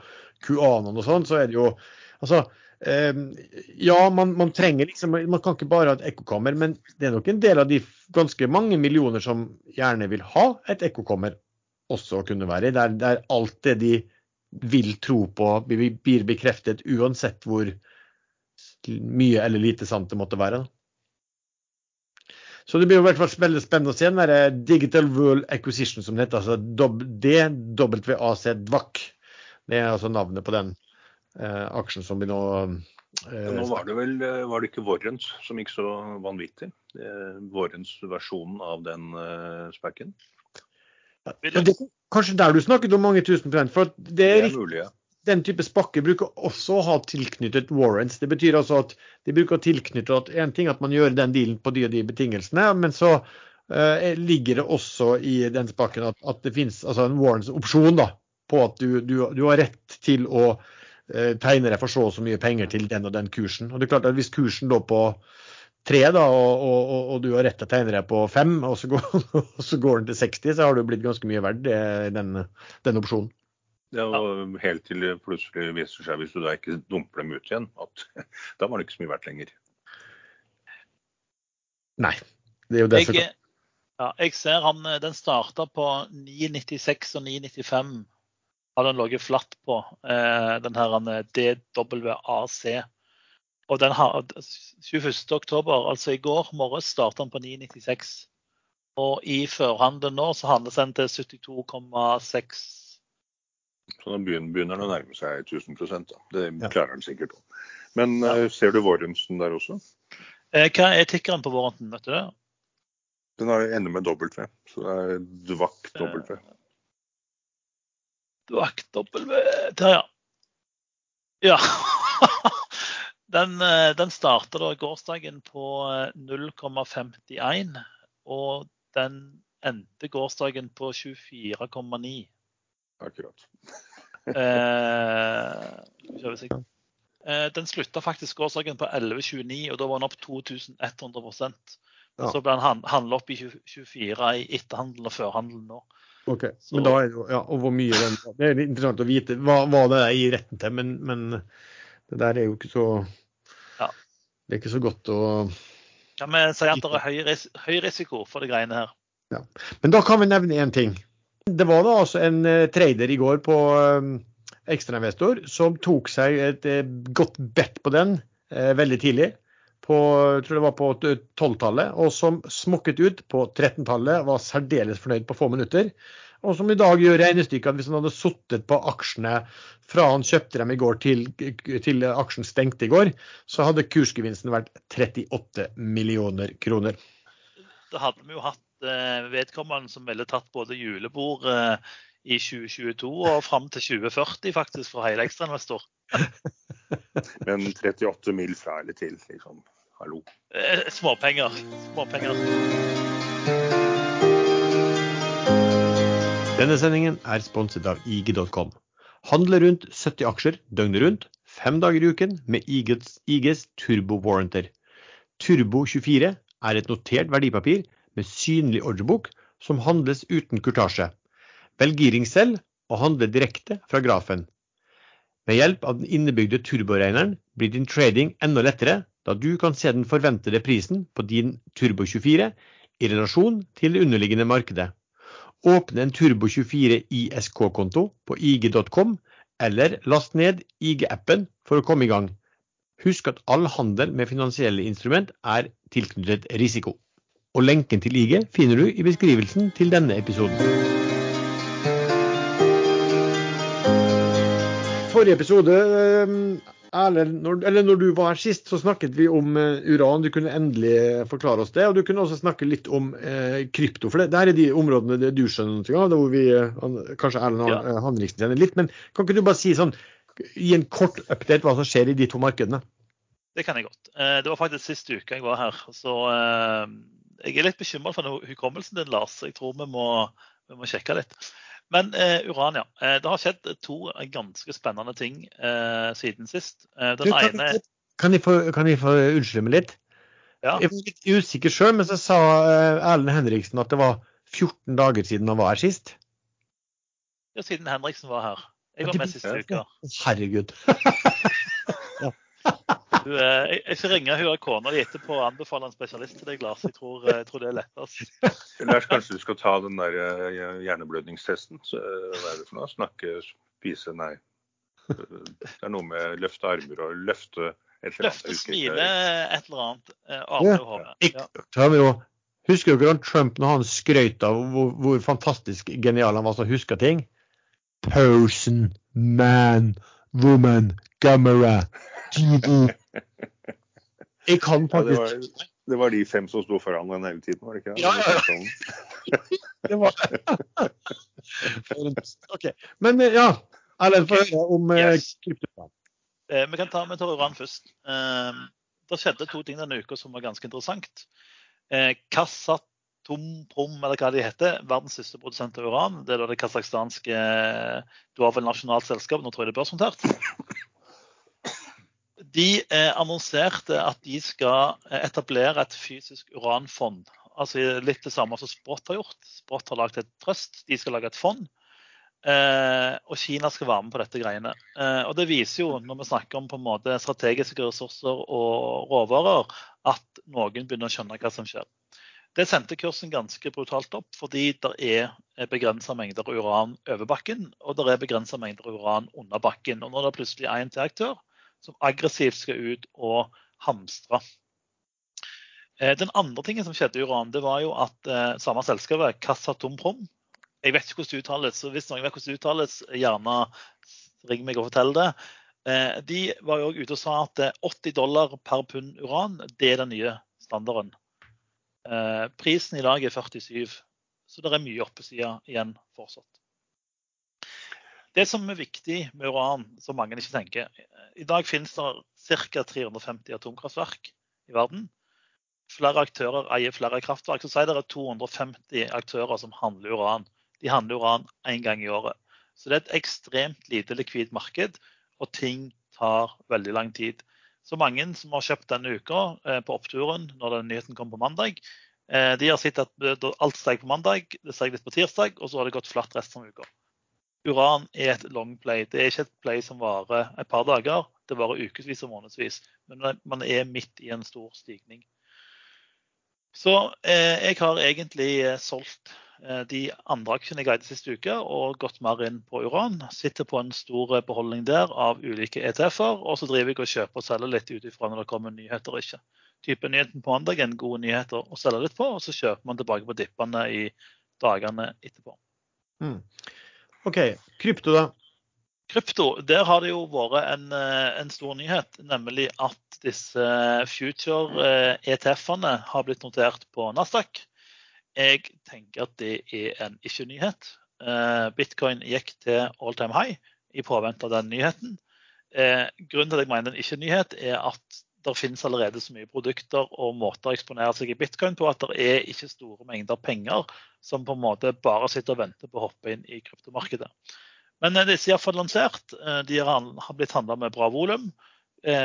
QAnon og sånn, så er det jo Altså, eh, ja, man, man, trenger liksom Man kan ikke bare ha et ekkokammer, men det er nok en del av de ganske mange millioner som gjerne vil ha et ekkokammer, også kunne være i. Der, der alt det de vil tro på, blir bekreftet, uansett hvor mye eller lite sant det måtte være. Så det blir i hvert fall veldig spennende å se den der Digital World Acquisition, som det heter. altså DWAC, DVAC. Det er altså navnet på den eh, aksjen som vi nå eh, Nå var det vel var det ikke Warrens som gikk så vanvittig? Eh, Warrens-versjonen av den eh, spekken? Ja, det er kanskje der du snakket om mange tusen prosent. For det er, det er mulig, ja. Den type spakker bruker også å ha tilknyttet warrants. Det betyr altså at de bruker å tilknytte at en ting at man gjør den dealen på de og de betingelsene, men så uh, ligger det også i den spakken at, at det finnes altså en warrants-opsjon da, på at du, du, du, har rett til å uh, tegne deg for så og så mye penger til den og den kursen. Og det er klart at Hvis kursen lå på tre, da, og, og, og, du har rett til å tegne deg på fem, og så, går, og så går den til 60, så har du blitt ganske mye verdt den, den opsjonen. Ja, og Helt til det plutselig viser seg, hvis du da ikke dumper dem ut igjen, at da var det ikke så mye verdt lenger. Nei. Det er jo derfor. jeg, ja, jeg ser han, den starta på 996 og 995. Har den ligget flatt på, eh, den her DWAC. Og den har 21.10, altså i går morges, starta den på 996. Og i førhandelen nå så handles den til 72,6 så da begynner den å nærme seg 1000 da. Det klarer den sikkert òg. Men ja. uh, ser du Warrensen der også? Eh, hva er tikkeren på Warrensen, vet du det? Den har ender med W, så det er dvakk W. Eh, W Der, ja. Ja. den, den starta da gårsdagen på 0,51, og den endte gårsdagen på 24,9. Akkurat. eh, eh, den slutta faktisk gårsdagen på 11,29, og da var den opp 2100 ja. Så ble den handla opp i 24 i etterhandelen og førhandelen nå. Ok, så. men da er jo, ja, og hvor mye den, Det er interessant å vite hva, hva det er i retten til, men, men, det der er jo ikke så ja. Det er ikke så godt å Ja, vi sier at det er høy, ris høy risiko for de greiene her? Ja. Men da kan vi nevne én ting. Det var da altså en uh, trader i går på uh, ekstrainvestor som tok seg et uh, godt bet på den veldig tidlig. På, jeg tror det var på 12-tallet, og som smokket ut på 13-tallet. Var særdeles fornøyd på få minutter. Og som i dag gjør regnestykket at hvis han hadde sittet på aksjene fra han kjøpte dem i går til, til aksjen stengte i går, så hadde kursgevinsten vært 38 millioner kroner. Da hadde vi jo hatt Eh, vedkommende som ville tatt både julebord eh, i 2022 og fram til 2040 faktisk for hele ekstrainvestor. Men 38 mil fra eller til, liksom. Hallo. Eh, småpenger. Småpenger. Denne sendingen er sponset av IG.com. Handle rundt 70 aksjer døgnet rundt, fem dager i uken med IGs, IGs Turbo Warranter. Turbo 24 er et notert verdipapir med synlig ordrebok som handles uten kurtasje. Velg giring selv og handle direkte fra grafen. Med hjelp av den innebygde turboregneren blir din trading enda lettere, da du kan se den forventede prisen på din Turbo 24 i relasjon til det underliggende markedet. Åpne en Turbo 24 ISK-konto på ig.com, eller last ned IG-appen for å komme i gang. Husk at all handel med finansielle instrument er tilknyttet risiko og lenken til IG finner du i beskrivelsen til denne episoden. Forrige episode, eh, når, eller når, du var her sist, så snakket vi om uh, uran. Du kunne endelig forklare oss det. Og du kunne også snakke litt om uh, krypto. For det, det er de områdene det du skjønner noe av, hvor vi, kanskje Erlend ja. Henriksen kjenner litt. Men kan ikke du bare si sånn gi en kort update hva som skjer i de to markedene? Det kan jeg godt. Det var faktisk sist uke jeg var her. Så jeg er litt bekymra for hukommelsen din, Lars. Jeg tror vi må, vi må sjekke litt. Men eh, uran, ja. Eh, det har skjedd to ganske spennende ting eh, siden sist. den du, kan, ene Kan jeg få, kan jeg få unnskylde meg litt? Ja. Jeg var litt usikker sjøl, men så sa Erlend Henriksen at det var 14 dager siden han var her sist. Ja, siden Henriksen var her. Jeg var med siste uke. Herregud. du, jeg, jeg skal ringe hun kona di etterpå og anbefale en spesialist til deg, Lars. Jeg tror, jeg tror det er lettest. Lars, kanskje du skal ta den der eh, hjerneblødningstesten. Så, eh, hva er det for noe? Snakke, spise, nei. Det er noe med løfte armer og løfte et eller annet. Løfte, smile, et eller annet. Eh, ja. og hode. Husker dere Trump når han skrøt av hvor, hvor fantastisk genial han var å huske ting? person, man, woman, camera. Jeg kan faktisk ja, det, var, det, var, de fem som sto foran den hele tiden, var det ikke? Ja, ja. det var OK. Men eh, ja, Erlend, få høre om eh, yes. Eh, vi kan ta med uran først. Eh, det skjedde to ting denne uka som var ganske interessant. Eh, Kassat Tomprom, eller hva de heter, verdens største produsent av uran. Det er da det kasakhstanske Du har vel nasjonalt selskap, nå tror jeg det er børsnotert. De eh, annonserte at de skal eh, etablere et fysisk uranfond. Altså Litt det samme som Sprott har gjort. Sprott har lagd et trøst, de skal lage et fond. Eh, og Kina skal være med på dette greiene. Og Det viser jo, når vi snakker om på en måte strategiske ressurser og råvarer, at noen begynner å skjønne hva som skjer. Det sendte kursen ganske brutalt opp, fordi det er begrensa mengder uran over bakken, og det er begrensa mengder uran under bakken. Og nå er det plutselig én til aktør som aggressivt skal ut og hamstre. Eh, den andre tingen som skjedde i uran, det var jo at eh, samme selskapet, Kassatomprom Jeg vet ikke hvordan det uttales, så hvis noen vet hvordan det uttales, gjerne ring meg og fortell det. Eh, de var jo ute og sa at 80 dollar per pund uran, det er den nye standarden. Prisen i dag er 47, så det er mye oppesida igjen fortsatt. Det som er viktig med uran, som mange ikke tenker I dag finnes det ca. 350 atomkraftverk i verden. Flere aktører eier flere kraftverk. Så sier det er 250 aktører som handler uran. De handler uran én gang i året. Så det er et ekstremt lite likvid marked, og ting tar veldig lang tid. Så mange som har kjøpt denne uka eh, på oppturen når den nyheten kom på mandag, eh, de har sett at eh, alt steg på mandag, det steg litt på tirsdag, og så har det gått flatt resten av uka. Uran er et long play. Det er ikke et play som varer et par dager, det varer ukevis og månedsvis. Men man er midt i en stor stigning. Så eh, jeg har egentlig solgt Eh, de andre aksjene jeg eide siste uke og gått mer inn på uran. Sitter på en stor beholdning der av ulike ETF-er, og så driver jeg og kjøper og selger litt ut ifra når det kommer nyheter og ikke. Type nyheten på mandag er en god nyhet å selge litt på, og så kjøper man tilbake på dippene i dagene etterpå. Mm. OK. Krypto, da? Krypto, der har det jo vært en, eh, en stor nyhet, nemlig at disse future-ETF-ene eh, har blitt notert på Nasdaq. Jeg tenker at det er en ikke-nyhet. Eh, bitcoin gikk til all time high i påvente av den nyheten. Grunnen til at jeg mener en ikke-nyhet, er at det finnes allerede så mye produkter og måter å eksponere seg i bitcoin på at det er ikke store mengder penger som på en måte bare sitter og venter på å hoppe inn i kryptomarkedet. Men eh, disse er iallfall lansert. De har blitt handla med bra volum.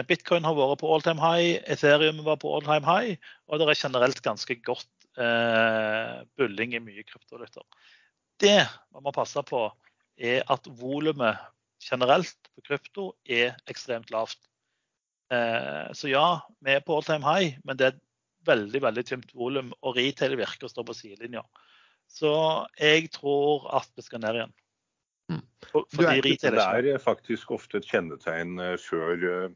Bitcoin har vært på all time high, Ethereum var på all time high, og det er generelt ganske godt eh, bulling i mye kryptovaluter. Det man må passe på, er at volumet generelt på krypto er ekstremt lavt. Eh, så ja, vi er på all time high, men det er et veldig veldig tynt volum, og retail virker å stå på sidelinja. Så jeg tror at det skal ned igjen. Mm. For, ikke, det er faktisk ofte et kjennetegn eh, før eh,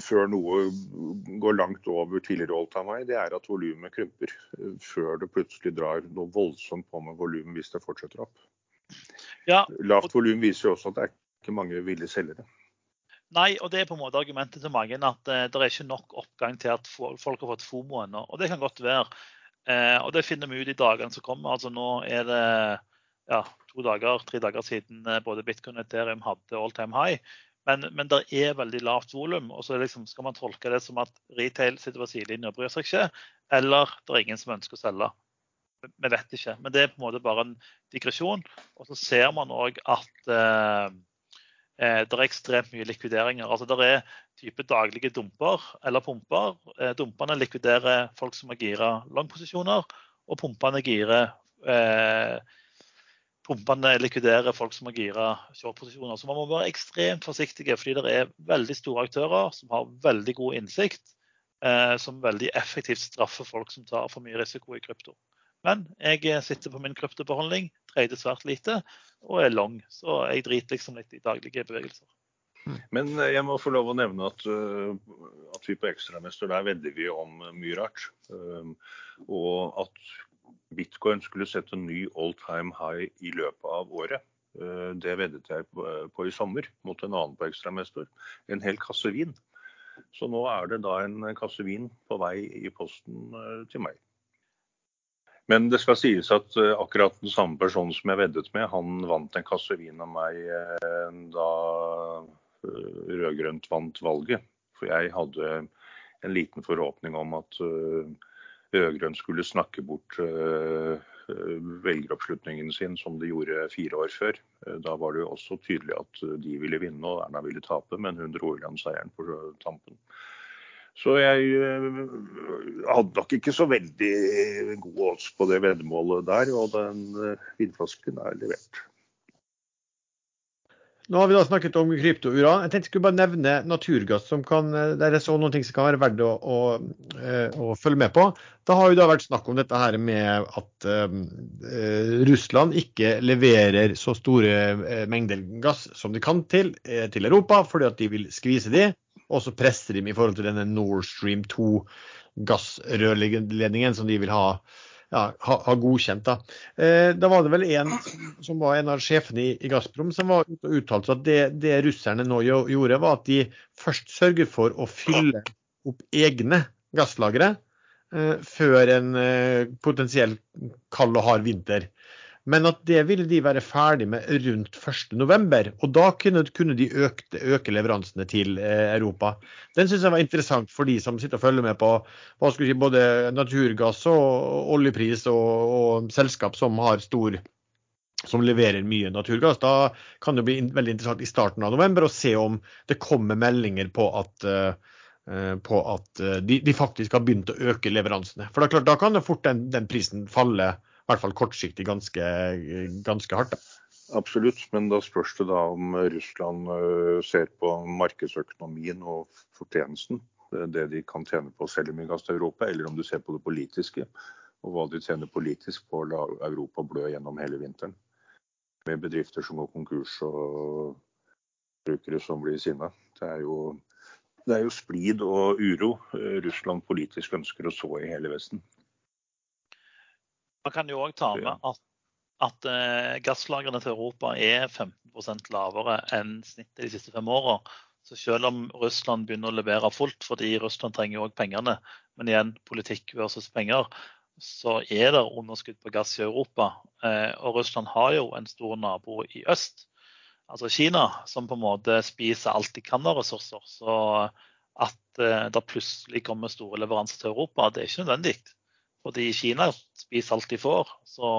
før noe går langt over tidligere all time high, det er at volumet krymper. Før det plutselig drar noe voldsomt på med volumet hvis det fortsetter opp. Ja, Lavt volum viser jo også at det er ikke mange ville selgere. Nei, og det er på en måte argumentet til mange at uh, det er ikke nok oppgang til at folk har fått FOMO ennå. Og det kan godt være. Uh, og det finner vi ut i dagene som kommer. Altså nå er det ja, to dager, tre dager siden både Bitcoin og Ethereum hadde all time high. Men, men det er veldig lavt volum. Og så liksom, skal man tolke det som at retail sitter på sidelinjen og bryr seg ikke, eller det er ingen som ønsker å selge. Vi vet ikke. Men det er på en måte bare en digresjon. Og så ser man òg at eh, eh, det er ekstremt mye likvideringer. Altså Det er type daglige dumper eller pumper. Eh, dumpene likviderer folk som har gira langposisjoner, og pumpene girer eh, pumpene likviderer folk som har gira shortposisjoner. Så man må være ekstremt forsiktige, fordi det er veldig store aktører som har veldig god innsikt, eh, som veldig effektivt straffer folk som tar for mye risiko i krypto. Men jeg sitter på min kryptobeholdning, trader svært lite og er lang. Så jeg driter liksom litt i daglige bevegelser. Men eh, jeg må få lov å nevne at, uh, at vi på Ekstramester der vedder vi om mye rart. Uh, og at bitcoin skulle sette en ny all time high i løpet av året. Eh, det veddet jeg på i sommer mot en annen på Ekstramester. En hel kasse vin. Så nå er det da en kasse vin på vei i posten eh, til meg. Men det skal sies at eh, akkurat den samme personen som jeg veddet med, han vant en kasse vin av meg da rød-grønt vant valget. For jeg hadde en liten forhåpning om at rød-grønt skulle snakke bort velgeroppslutningen sin som de gjorde fire år før. Da var det jo også tydelig at de ville vinne og Erna ville tape, men hun dro i land seieren på tampen. Så jeg uh, hadde nok ikke så veldig gode odds på det veddemålet der, og den vindflasken er levert. Nå har vi da snakket om kryptouran. Jeg tenkte jeg skulle bare nevne naturgass, som kan, der jeg så noen ting som kan være verdt å, å, eh, å, følge med på. Det har jo da vært snakk om dette her med at uh, Russland ikke leverer så store mengder gass som de kan til, til Europa, fordi at de vil skvise de, og så presser de i forhold til denne Nord Stream 2 gassrørledningen som de vil ha ja, har ha godkjent. Da. Eh, da var det vel en som var en av sjefene i, i Gazprom som var ute og uttalte at det, det, russerne nå gjorde, var at de først sørger for å fylle opp egne gasslagre eh, før en eh, potensiell kald og hard vinter. Men at det ville de være ferdig med rundt 1.11. Og da kunne, kunne de øke, øke, leveransene til eh, Europa. Den syns jeg var interessant for de som sitter og følger med på si, både naturgass og oljepris og, og selskap som har stor som leverer mye naturgass. Da kan det bli veldig interessant i starten av november å se om det kommer meldinger på at, uh, på at uh, de, de, faktisk har begynt å øke leveransene. For da, klart, da kan det fort den, den prisen falle i hvert fall kortsiktig ganske, ganske hardt. Da. Absolutt, men da spørs det da om Russland eh, ser på markedsøkonomien og fortjenesten. Det de kan tjene på å selge mye gass til Europa, eller om du ser på det politiske. Og hva de tjener politisk på å la Europa blø gjennom hele vinteren. Med bedrifter som går konkurs og brukere som blir sinna. Det det er jo splid og uro eh, Russland politisk ønsker å så i hele Vesten. Man kan jo òg ta med at, at uh, gasslagrene til Europa er 15% lavere enn snittet de siste fem åra. Så selv om Russland begynner å levere fullt, fordi Russland trenger òg pengene, men igjen politikk versus penger, så er det underskudd på gass i Europa. Eh, og Russland har jo en stor nabo i øst, altså Kina, som på en måte spiser alt de kan av ressurser. Så at eh, det plutselig kommer store leveranser til Europa, det er ikke nødvendig. Fordi Kina spiser alt de får. Så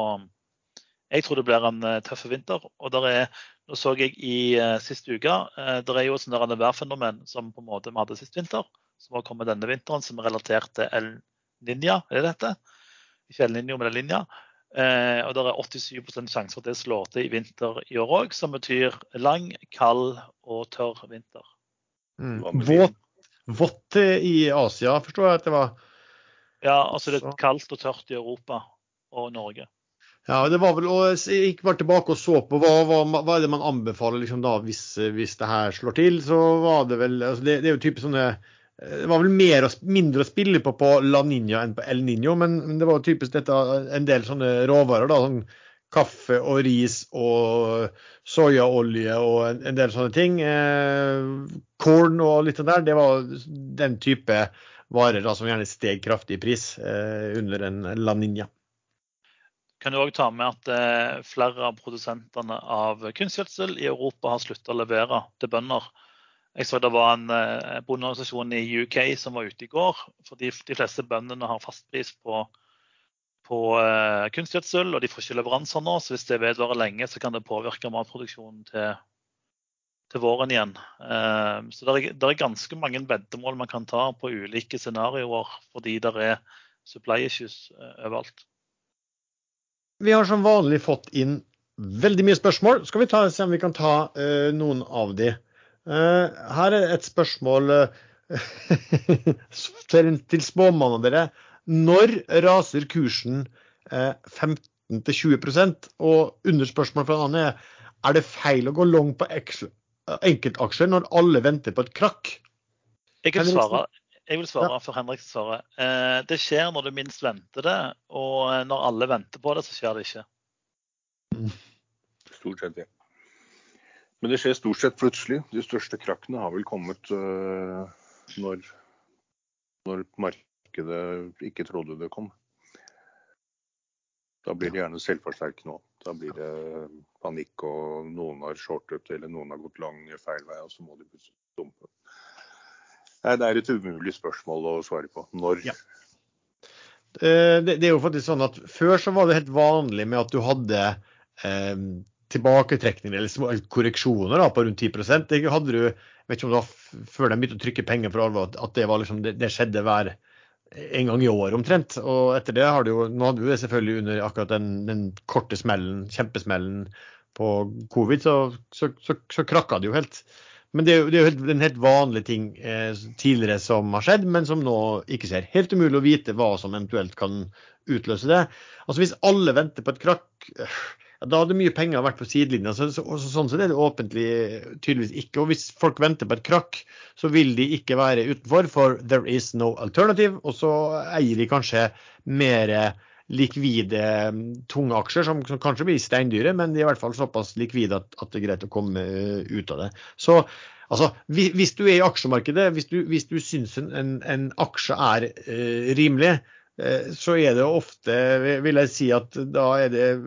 jeg tror det blir en uh, tøff vinter. Og der er, nå så jeg i uh, sist uke uh, Det er jo et værfenomen som på en måte vi hadde sist vinter, som har kommet denne vinteren, som er relatert til El Ninja, er det dette? Ikke El Ninja, men El Ninja. Uh, og det er 87 sjanse for at det slår til i vinter i år òg, som betyr lang, kald og tørr vinter. Mm. Vått i Asia, forstår jeg at det var? Ja, altså det er kaldt og tørt i Europa og Norge. Ja, det var vel, og Jeg gikk bare tilbake og så på hva, hva, hva er det man anbefaler liksom da, hvis, hvis, det her slår til. så var Det vel, altså det, det, er jo type sånne, det var vel mer, mindre å spille på på La Niña enn på El Niño, men, men det var typisk dette, en del sånne råvarer. da, sånn Kaffe og ris og soyaolje og en, en del sånne ting. Eh, korn og litt sånn der. Det var den type varer da, som gjerne steg kraftig i pris eh, under en La Ninja. Kan du òg ta med at eh, flere av produsentene av kunstgjødsel i Europa har slutta å levere til bønder. Jeg så det var en eh, bondeorganisasjon i UK som var ute i går. fordi De fleste bøndene har fastpris på, på kunstgjødsel, og de får ikke leveranser nå. Så hvis det vedvarer lenge, så kan det påvirke matproduksjonen til, til våren igjen. Så det er, ganske mange veddemål man kan ta på ulike scenarioer fordi det er supply issues overalt. Vi har som vanlig fått inn veldig mye spørsmål. Skal vi ta, se om vi kan ta uh, noen av de. Her er et spørsmål til spåmannen dere. Når raser kursen 15-20% Og underspørsmålet fra fra Anne er er det feil å gå long på enkeltaksjer når alle venter på et krakk? Jeg kan svare, jeg vil svare ja. for Henrik svarer. Eh, det skjer når du minst venter det, og når alle venter på det, så skjer det ikke. Mm. Stort sett, ja. Men det skjer stort sett plutselig. De største krakkene har vel kommet uh, når, når, markedet ikke trodde det kom. Da blir det gjerne selvforsterkende òg. Da blir det panikk, og noen har shortet eller noen har gått lang feil vei, og så må de plutselig dumpe. Nei, Det er et umulig spørsmål å svare på. Når? Ja. Eh, det, er jo faktisk sånn at Før så var det helt vanlig med at du hadde eh, tilbaketrekninger eller korreksjoner da, på rundt 10 Det hadde du, vet ikke om det var før de begynte å trykke penger for alvor, at det, liksom, det, det, skjedde hver en gang i år omtrent. Og etter det har det jo Nå hadde vi det selvfølgelig under akkurat den, den korte smellen, kjempesmellen på covid, så, så, så, så krakka det jo helt. Men det er jo, det er jo en helt vanlig ting eh, tidligere som har skjedd, men som nå ikke ser. Helt umulig å vite hva som eventuelt kan utløse det. Altså Hvis alle venter på et krakk, da hadde mye penger vært på sidelinja. Så, så, sånn sett er det åpentlig tydeligvis ikke. Og hvis folk venter på et krakk, så vil de ikke være utenfor, for there is no alternative. Og så eier de kanskje mer likvide, tunge aksjer, som, som, kanskje blir steindyre, men de er i hvert fall såpass likvide at, at det er greit å komme eh, ut av det. Så altså, hvis du er i aksjemarkedet, hvis du, hvis du syns en, en, aksje er eh, rimelig, eh, så er det ofte, vil jeg si at da er det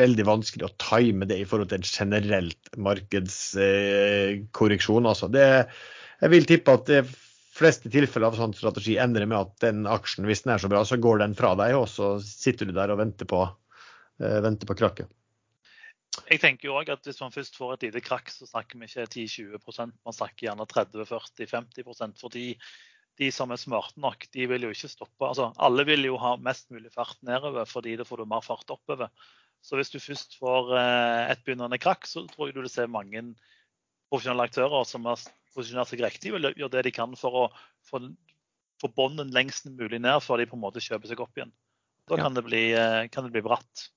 veldig vanskelig å time det i forhold til en generelt markedskorreksjon. Altså det, jeg vil tippe at det fleste tilfeller av sånn strategi endrer med at den aksjen, hvis den er så bra, så går den fra deg, og så sitter du der og venter på, uh, venter på krakket. Jeg tenker jo også at Hvis man først får et lite krakk, så snakker vi ikke 10-20 man snakker gjerne 30-40-50 Fordi de som er smarte nok, de vil jo ikke stoppe. Altså, alle vil jo ha mest mulig fart nedover, fordi da får du mer fart oppover. Så hvis du først får eh, et begynnende krakk, så tror jeg du vil se mange profesjonelle aktører som har posisjonert seg riktig, vil gjøre det de kan for å få, få bånden lengst mulig ned før de på en måte kjøper seg opp igjen. Da kan, det, bli, eh, kan det bli bratt.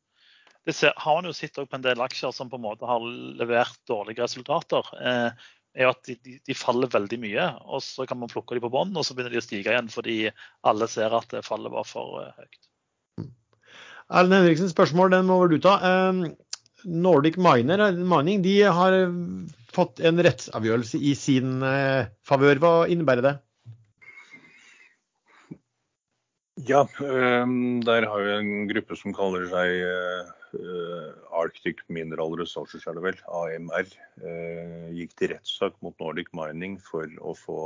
Det ser, har man jo sett på en del aksjer som på en måte har levert dårlige resultater. Eh, er at de, de, faller veldig mye, og så kan man plukke dem på bånn, og så begynner de å stige igjen fordi alle ser at fallet var for uh, høyt. Erlend Henriksen, spørsmål den må du ta. Um, Nordic Miner, Mining de har fått en rettsavgjørelse i sin eh, favør. Hva innebærer det? Ja, um, der har vi en gruppe som kaller seg uh, Arctic Mineral Resources, er det vel, AMR. Uh, gikk til rettssak mot Nordic Mining for å få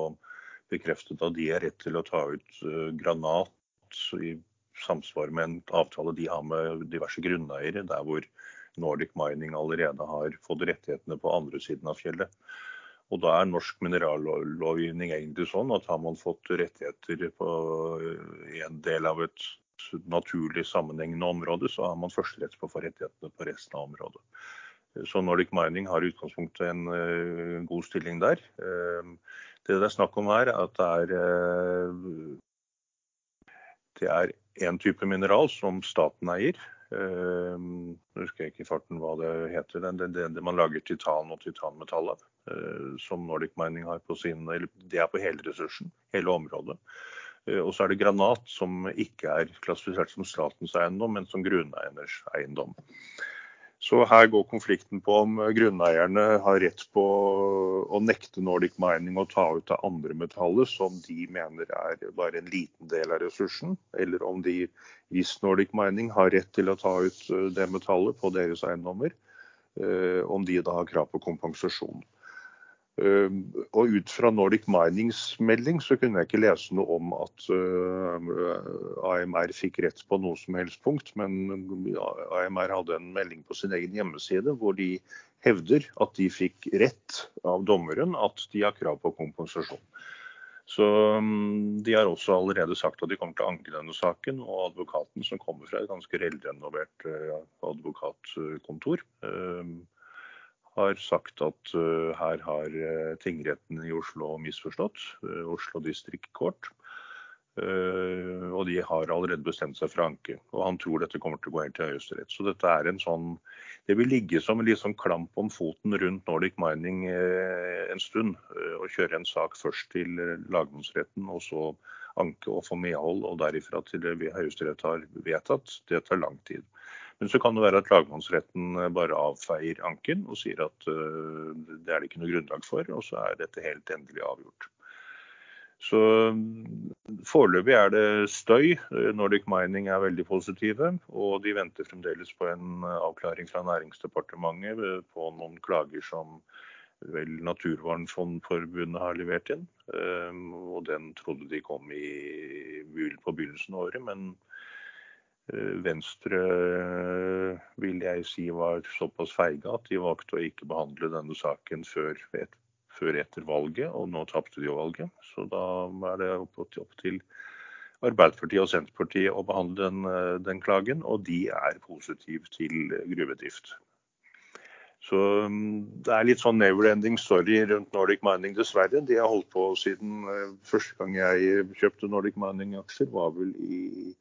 bekreftet at de har rett til å ta ut uh, granat i samsvar med en avtale de har med diverse grunneiere, der hvor Nordic Mining allerede har fått rettighetene på andre siden av fjellet. Og da er norsk minerallovgivning egentlig sånn at har man fått rettigheter på en del av et naturlig sammenhengende område, så har man førsterett på å få rettighetene på resten av området. Så Nordic Mining har i utgangspunktet en uh, god stilling der. Uh, det det er snakk om her, er at det er det er én type mineral som staten eier, Uh, husker jeg ikke i farten hva det heter. Det, det, det man lager titan og titanmetall av. Uh, som Nordic Mining har på sin Det er på hele ressursen, hele området. Uh, og så er det granat, som ikke er klassifisert som statens eiendom, men som grunneiernes eiendom. Så her går konflikten på om grunneierne har rett på å nekte Nordic Mining å ta ut av andre metaller som de mener er bare en liten del av ressursen, eller om de, hvis Nordic Mining har rett til å ta ut eh, det metallet på deres eiendommer, eh, om de da har krav på kompensasjon. Uh, og ut fra Nordic Minings melding så kunne jeg ikke lese noe om at uh, AMR fikk rett på noe som helst punkt, men AMR hadde en melding på sin egen hjemmeside hvor de hevder at de fikk rett av dommeren at de har krav på kompensasjon. Så um, De har også allerede sagt at de kommer til å anke denne saken. Og advokaten, som kommer fra et ganske velrenovert uh, advokatkontor, har sagt at uh, her har uh, tingretten i Oslo misforstått. Uh, Oslo distriktkort. Og de har allerede bestemt seg for anke. Og han tror dette kommer til å gå helt til Høyesterett. Så dette er en sånn Det vil ligge som en sånn klamp om foten rundt Nordic Mining en stund. Å kjøre en sak først til lagmannsretten, og så anke og få medhold, og derifra til det Høyesterett har vedtatt. Det tar lang tid. Men så kan det være at lagmannsretten eh, bare avfeier anken og sier at uh, det er det ikke noe grunnlag for, og så er dette helt endelig avgjort. Så mm, Foreløpig er det støy. Nordic Mining er veldig positive. Og de venter fremdeles på en eh, avklaring fra Næringsdepartementet på noen klager som vel Naturvernforbundet har levert inn. Og den trodde de kom i, på begynnelsen av året, men Eh, Venstre eh, vil jeg si var såpass feige at de valgte å ikke behandle denne saken før, før etter valget, og nå tapte de valget. Så da er det opp, opp til Arbeiderpartiet og Senterpartiet å behandle den, eh, den, klagen, og de er positive til gruvedrift. Så mm, det er litt sånn never ending story rundt Nordic Mining, dessverre. De har holdt på siden første gang jeg kjøpte Nordic Mining-aksjer, var vel i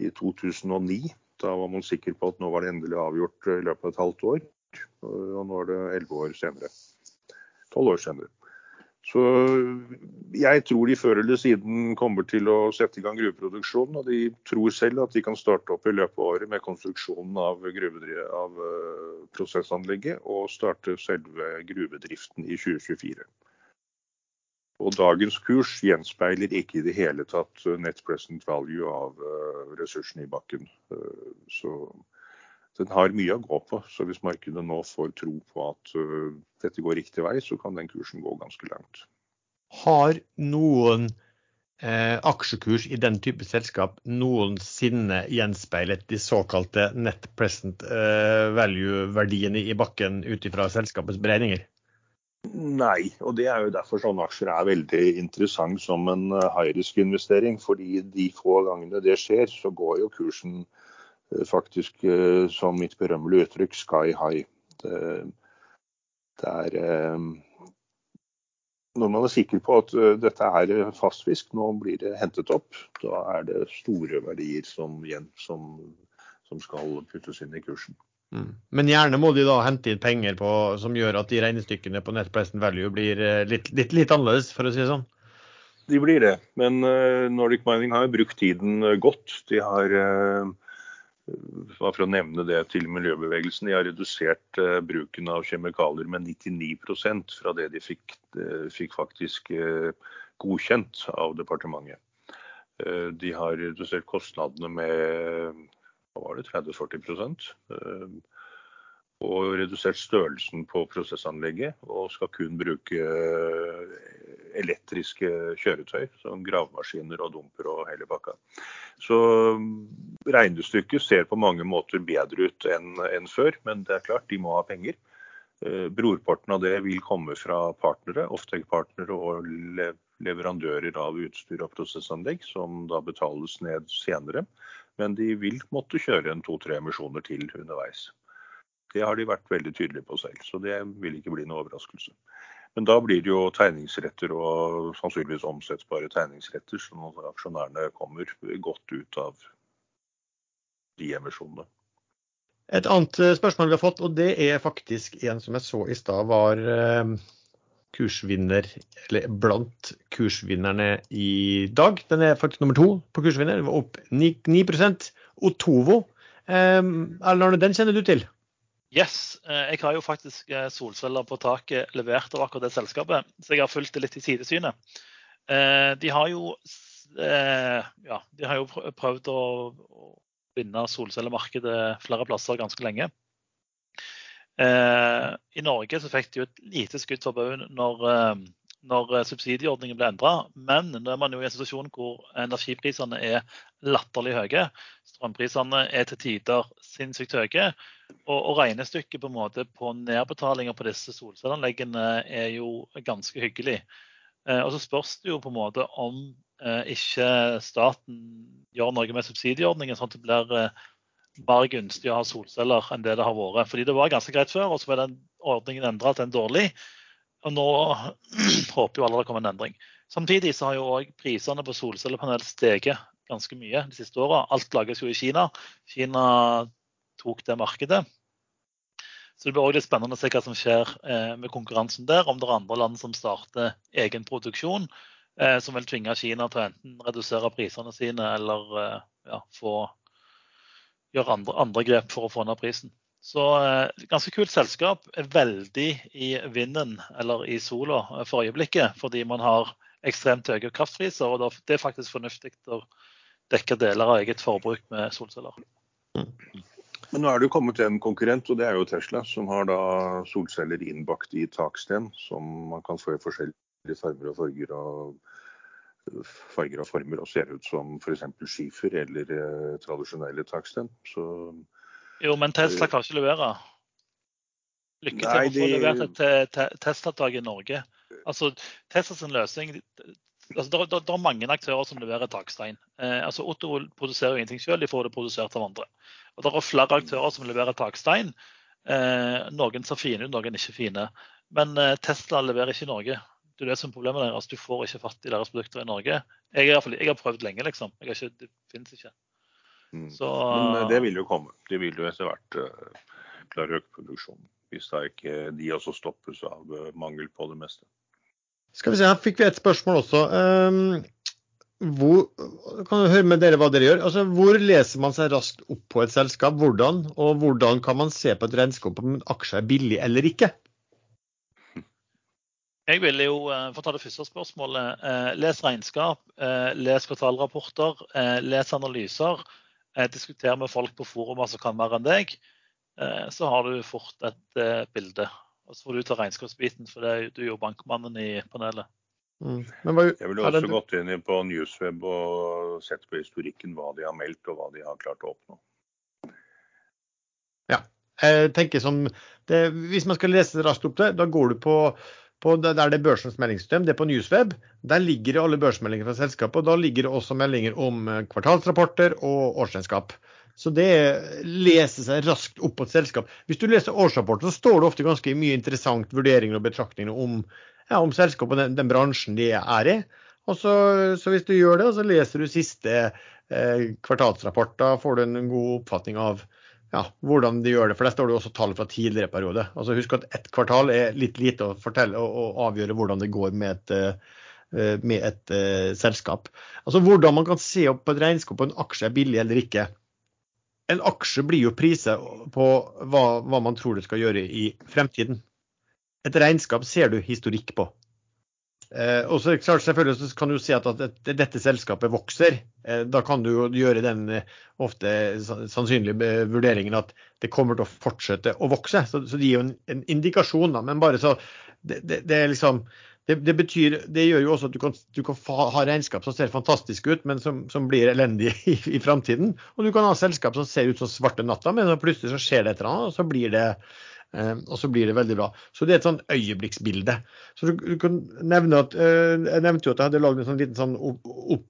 i 2009. Da var man sikker på at nå var det endelig avgjort i løpet av et halvt år. Og nå er det elleve år senere. Tolv år senere. Så jeg tror de før eller siden kommer til å sette i gang gruveproduksjonen. Og de tror selv at de kan starte opp i løpet av året med konstruksjonen av, av eh, prosessanlegget og starte selve gruvedriften i 2024. Og dagens kurs gjenspeiler ikke i det hele tatt uh, net present value av uh, ressursene i bakken. Uh, så den har mye å gå på. Så hvis markedet nå får tro på at dette går riktig vei, så kan den kursen gå ganske langt. Har noen eh, aksjekurs i den type selskap noensinne gjenspeilet de såkalte net present eh, value-verdiene i bakken ut ifra selskapets beregninger? Nei, og det er jo derfor sånne aksjer er veldig interessant som en eh, high risk-investering. Fordi de få gangene det skjer, så går jo kursen eh, faktisk, eh, som mitt berømmelige uttrykk, sky high. Det, det er Når man er sikker på at dette er fastfisk, nå blir det hentet opp, da er det store verdier som, som, som skal puttes inn i kursen. Mm. Men gjerne må de da hente inn penger på, som gjør at de regnestykkene på net present value blir eh, litt, litt, litt, annerledes, for å si det sånn. De blir det, men uh, Nordic Mining har brukt tiden uh, godt. De har for å nevne det til miljøbevegelsen, de har redusert bruken av kjemikalier med 99% fra det de fikk, fikk faktisk godkjent av departementet. De har redusert kostnadene med hva var det, 30-40 eh, og redusert størrelsen på prosessanlegget. Og skal kun bruke eh, elektriske kjøretøy, som gravemaskiner og dumper og hele pakka. Så mm, regnestykket ser på mange måter bedre ut enn, før, men det er klart, de må ha penger. Eh, brorparten av det vil komme fra partnere, ofte partnere og leverandører av utstyr og prosessanlegg, som da betales ned senere. Men de vil måtte kjøre en to-tre emisjoner til underveis. Det har de vært veldig tydelige på selv, så det vil ikke bli noe overraskelse. Men da blir det jo tegningsretter og sannsynligvis omsettbare tegningsretter, sånn at aksjonærene kommer godt ut av de emisjonene. Et annet eh, spørsmål vi har fått, og det er faktisk en som jeg så i stad, var eh, kursvinner, eller blant kursvinnerne i dag. Den er faktisk nummer to på kursvinner. Opp 9, 9 Otovo. Um, Arne, den kjenner du til? Yes. Jeg har jo faktisk solceller på taket levert av akkurat det selskapet, så jeg har fulgt det litt i sidesynet. De har jo, ja, de har jo prøvd å vinne solcellemarkedet flere plasser ganske lenge. I Norge så fikk de jo et lite skudd for baugen når når eh, subsidieordningen ble endra. Men nå er man jo i en situasjon hvor energiprisene er latterlig høye. Strømprisene er til tider sinnssykt høye. Og, og regnestykket på, en måte på nedbetalinger på disse solcelleanleggene er jo ganske hyggelig. Eh, og så spørs det jo på en måte om eh, ikke staten gjør noe med subsidieordningen, sånn at det blir eh, mer gunstig å ha solceller enn det det har vært. Fordi det var ganske greit før, og så ble den ordningen endra til en dårlig. Og nå håper jo alle det kommer en endring. Samtidig så har jo òg prisene på solcellepanel steget ganske mye de siste åra. Alt lages jo i Kina. Kina tok det markedet. Så det blir òg litt spennende å se hva som skjer eh, med konkurransen der. Om det er andre land som starter egen produksjon, eh, som vil tvinge Kina til å enten redusere prisene sine eller eh, ja, få, gjøre andre, andre, grep for å få ned prisen. Så eh, ganske kult selskap. Er veldig i vinden, eller i sola, eh, for øyeblikket. Fordi man har ekstremt høye kraftpriser, og det er faktisk fornuftig å dekke deler av eget forbruk med solceller. Men nå er det jo kommet en konkurrent, og det er jo Tesla, som har da solceller innbakt i taksten, som man kan få i forskjellige farger og farger og farger og former, og ser ut som f.eks. skifer eller eh, tradisjonelle taksten. Så jo, men Tesla kan ikke levere. Lykke til med å få levert et testavtak i Norge. Altså, Teslas løsning altså, det, er mange aktører som leverer takstein. Eh, altså, Otto produserer jo ingenting selv, de får det produsert av andre. Og Det er flere aktører som leverer takstein. Eh, noen ser fine ut, noen ikke fine. Men eh, Tesla leverer ikke i Norge. Det er det som er problemet deres. Du får ikke fatt i deres produkter i Norge. Jeg, jeg har prøvd lenge, liksom. Ikke, det finnes ikke. Mm. Så, Men eh, det vil jo komme. De vil jo etter hvert uh, klare å øke produksjonen. Hvis da ikke de også stoppes av uh, mangel på det meste. Skal vi se, Her fikk vi et spørsmål også. Um, hvor, kan du høre med dere hva dere gjør? Altså, hvor leser man seg raskt opp på et selskap? Hvordan? Og hvordan kan man se på et regnskap om en aksje er billig eller ikke? Jeg ville jo, for å ta det første spørsmålet, les regnskap, les kvartalrapporter, les analyser. Eh, diskuter med folk på forumer som kan mer enn deg, eh, så har du fort et eh, bilde. Og så får du ta regnskapsbiten, for det, du er jo bankmannen i panelet. Mm. Hva, jeg ville også gått inn på Newsweb og sett på historikken hva de har meldt og hva de har klart å oppnå. Ja. Jeg tenker som det, Hvis man skal lese raskt opp det, da går du på på, der det er børsens meldingssystem, det er på Newsweb. Der ligger alle børsmeldinger fra selskapet. og Da ligger det også meldinger om eh, kvartalsrapporter og årsregnskap. Så det leser seg raskt opp på et selskap. Hvis du leser årsrapporten, så står det ofte ganske mye interessant vurderinger og betraktninger om, ja, om selskapet og den, den, bransjen de er i. Og så, så, hvis du gjør det, så leser du siste eh, kvartalsrapport, da får du en god oppfatning av ja, hvordan de gjør det. For der står det også tall fra tidligere periode. Altså Husk at ett kvartal er litt lite å fortelle og, avgjøre hvordan det går med et, uh, med et uh, selskap. Altså Hvordan man kan se opp på et regnskap på en aksje er billig eller ikke. En aksje blir jo priset på hva, hva man tror det skal gjøre i fremtiden. Et regnskap ser du historikk på. Eh, og så selvfølgelig kan du si at, at dette selskapet vokser. Eh, da kan du gjøre den eh, ofte sannsynlige vurderingen at det kommer til å fortsette å vokse. Så, så det gir jo en, en indikasjon, da. Men bare så det, det, det er liksom det, det, betyr, det gjør jo også at du kan, du kan ha regnskap som ser fantastisk ut, men som, som blir elendige i, i framtiden. Og du kan ha selskap som ser ut som svarte natta, men plutselig så skjer det et eller annet, og så blir det Eh, og så blir det veldig bra. Så det er et sånn øyeblikksbilde. Så du, du kan nevne at, eh, Jeg nevnte jo at jeg hadde lagd en sånn liten sånn opp,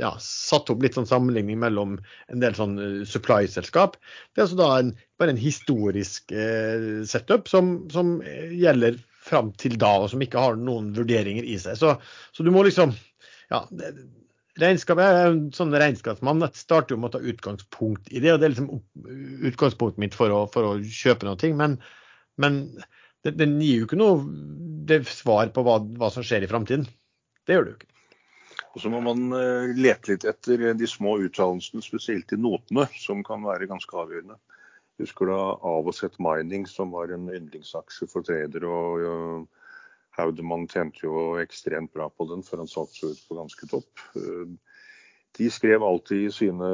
ja, satt opp litt sånn sammenligning mellom en del sånn eh, supply-selskap. Det er altså da en, bare en historisk eh, setup som, som gjelder fram til da, og som ikke har noen vurderinger i seg. Så, så du må liksom ja, det, jeg er en sånn regnskapsmann Jeg starter jo med å ta utgangspunkt i det. og Det er liksom utgangspunktet mitt for å, for å kjøpe noe. Men, men den gir jo ikke noe svar på hva, hva som skjer i framtiden. Det gjør det jo ikke. Og så må man eh, lete litt etter de små uttalelsene, spesielt i notene, som kan være ganske avgjørende. Husker og sett Mining, som var en yndlingsaksje for tradere. og Haudemann tjente jo ekstremt bra på den før han satte seg ut på ganske topp. Uh, de skrev alltid i sine,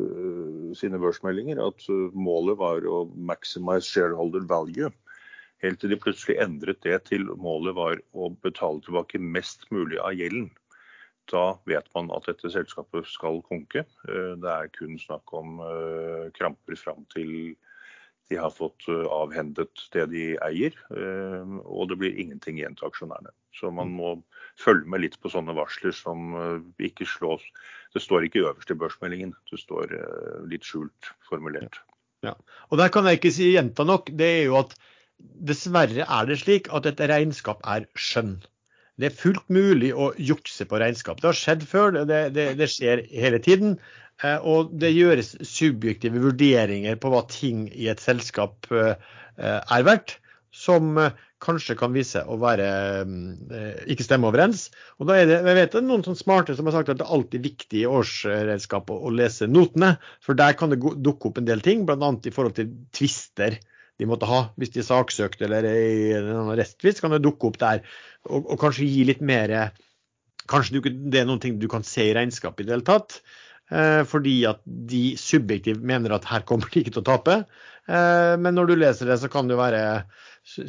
uh, sine børsmeldinger at målet var å maximize shareholder value. Helt til de plutselig endret det til målet var å betale tilbake mest mulig av gjelden da vet man at dette selskapet skal konke. Eh, det er kun snakk om eh, kramper fram til de har fått eh, avhendet det de eier. Og det blir ingenting igjen til aksjonærene. Så man må følge med litt på sånne varsler som ikke slås Det står ikke øverst i børsmeldingen, det står litt skjult formulert. Ja. Og der kan jeg ikke si gjenta nok. Det er jo at dessverre er det slik at et regnskap er skjønn. Det er fullt mulig å jukse på regnskap. Det har skjedd før, det, det, det skjer hele tiden. Eh, og det gjøres subjektive vurderinger på hva ting i et selskap eh, er verdt, som eh, kanskje kan vise å være ikke stemme overens. Og da er det, jeg vet det er noen sånn smarte som har sagt at det er alltid viktig i årsregnskap å, lese notene, for der kan det dukke opp en del ting, bl.a. i forhold til tvister de måtte ha. Hvis de er saksøkt eller i en arresttvist, kan det dukke opp der. Og, og, kanskje gi litt mer Kanskje det er noen ting du kan se i regnskapet i det hele tatt. Eh, fordi at de subjektivt mener at her kommer de ikke til å tape. Eh, men når du leser det, så kan det jo være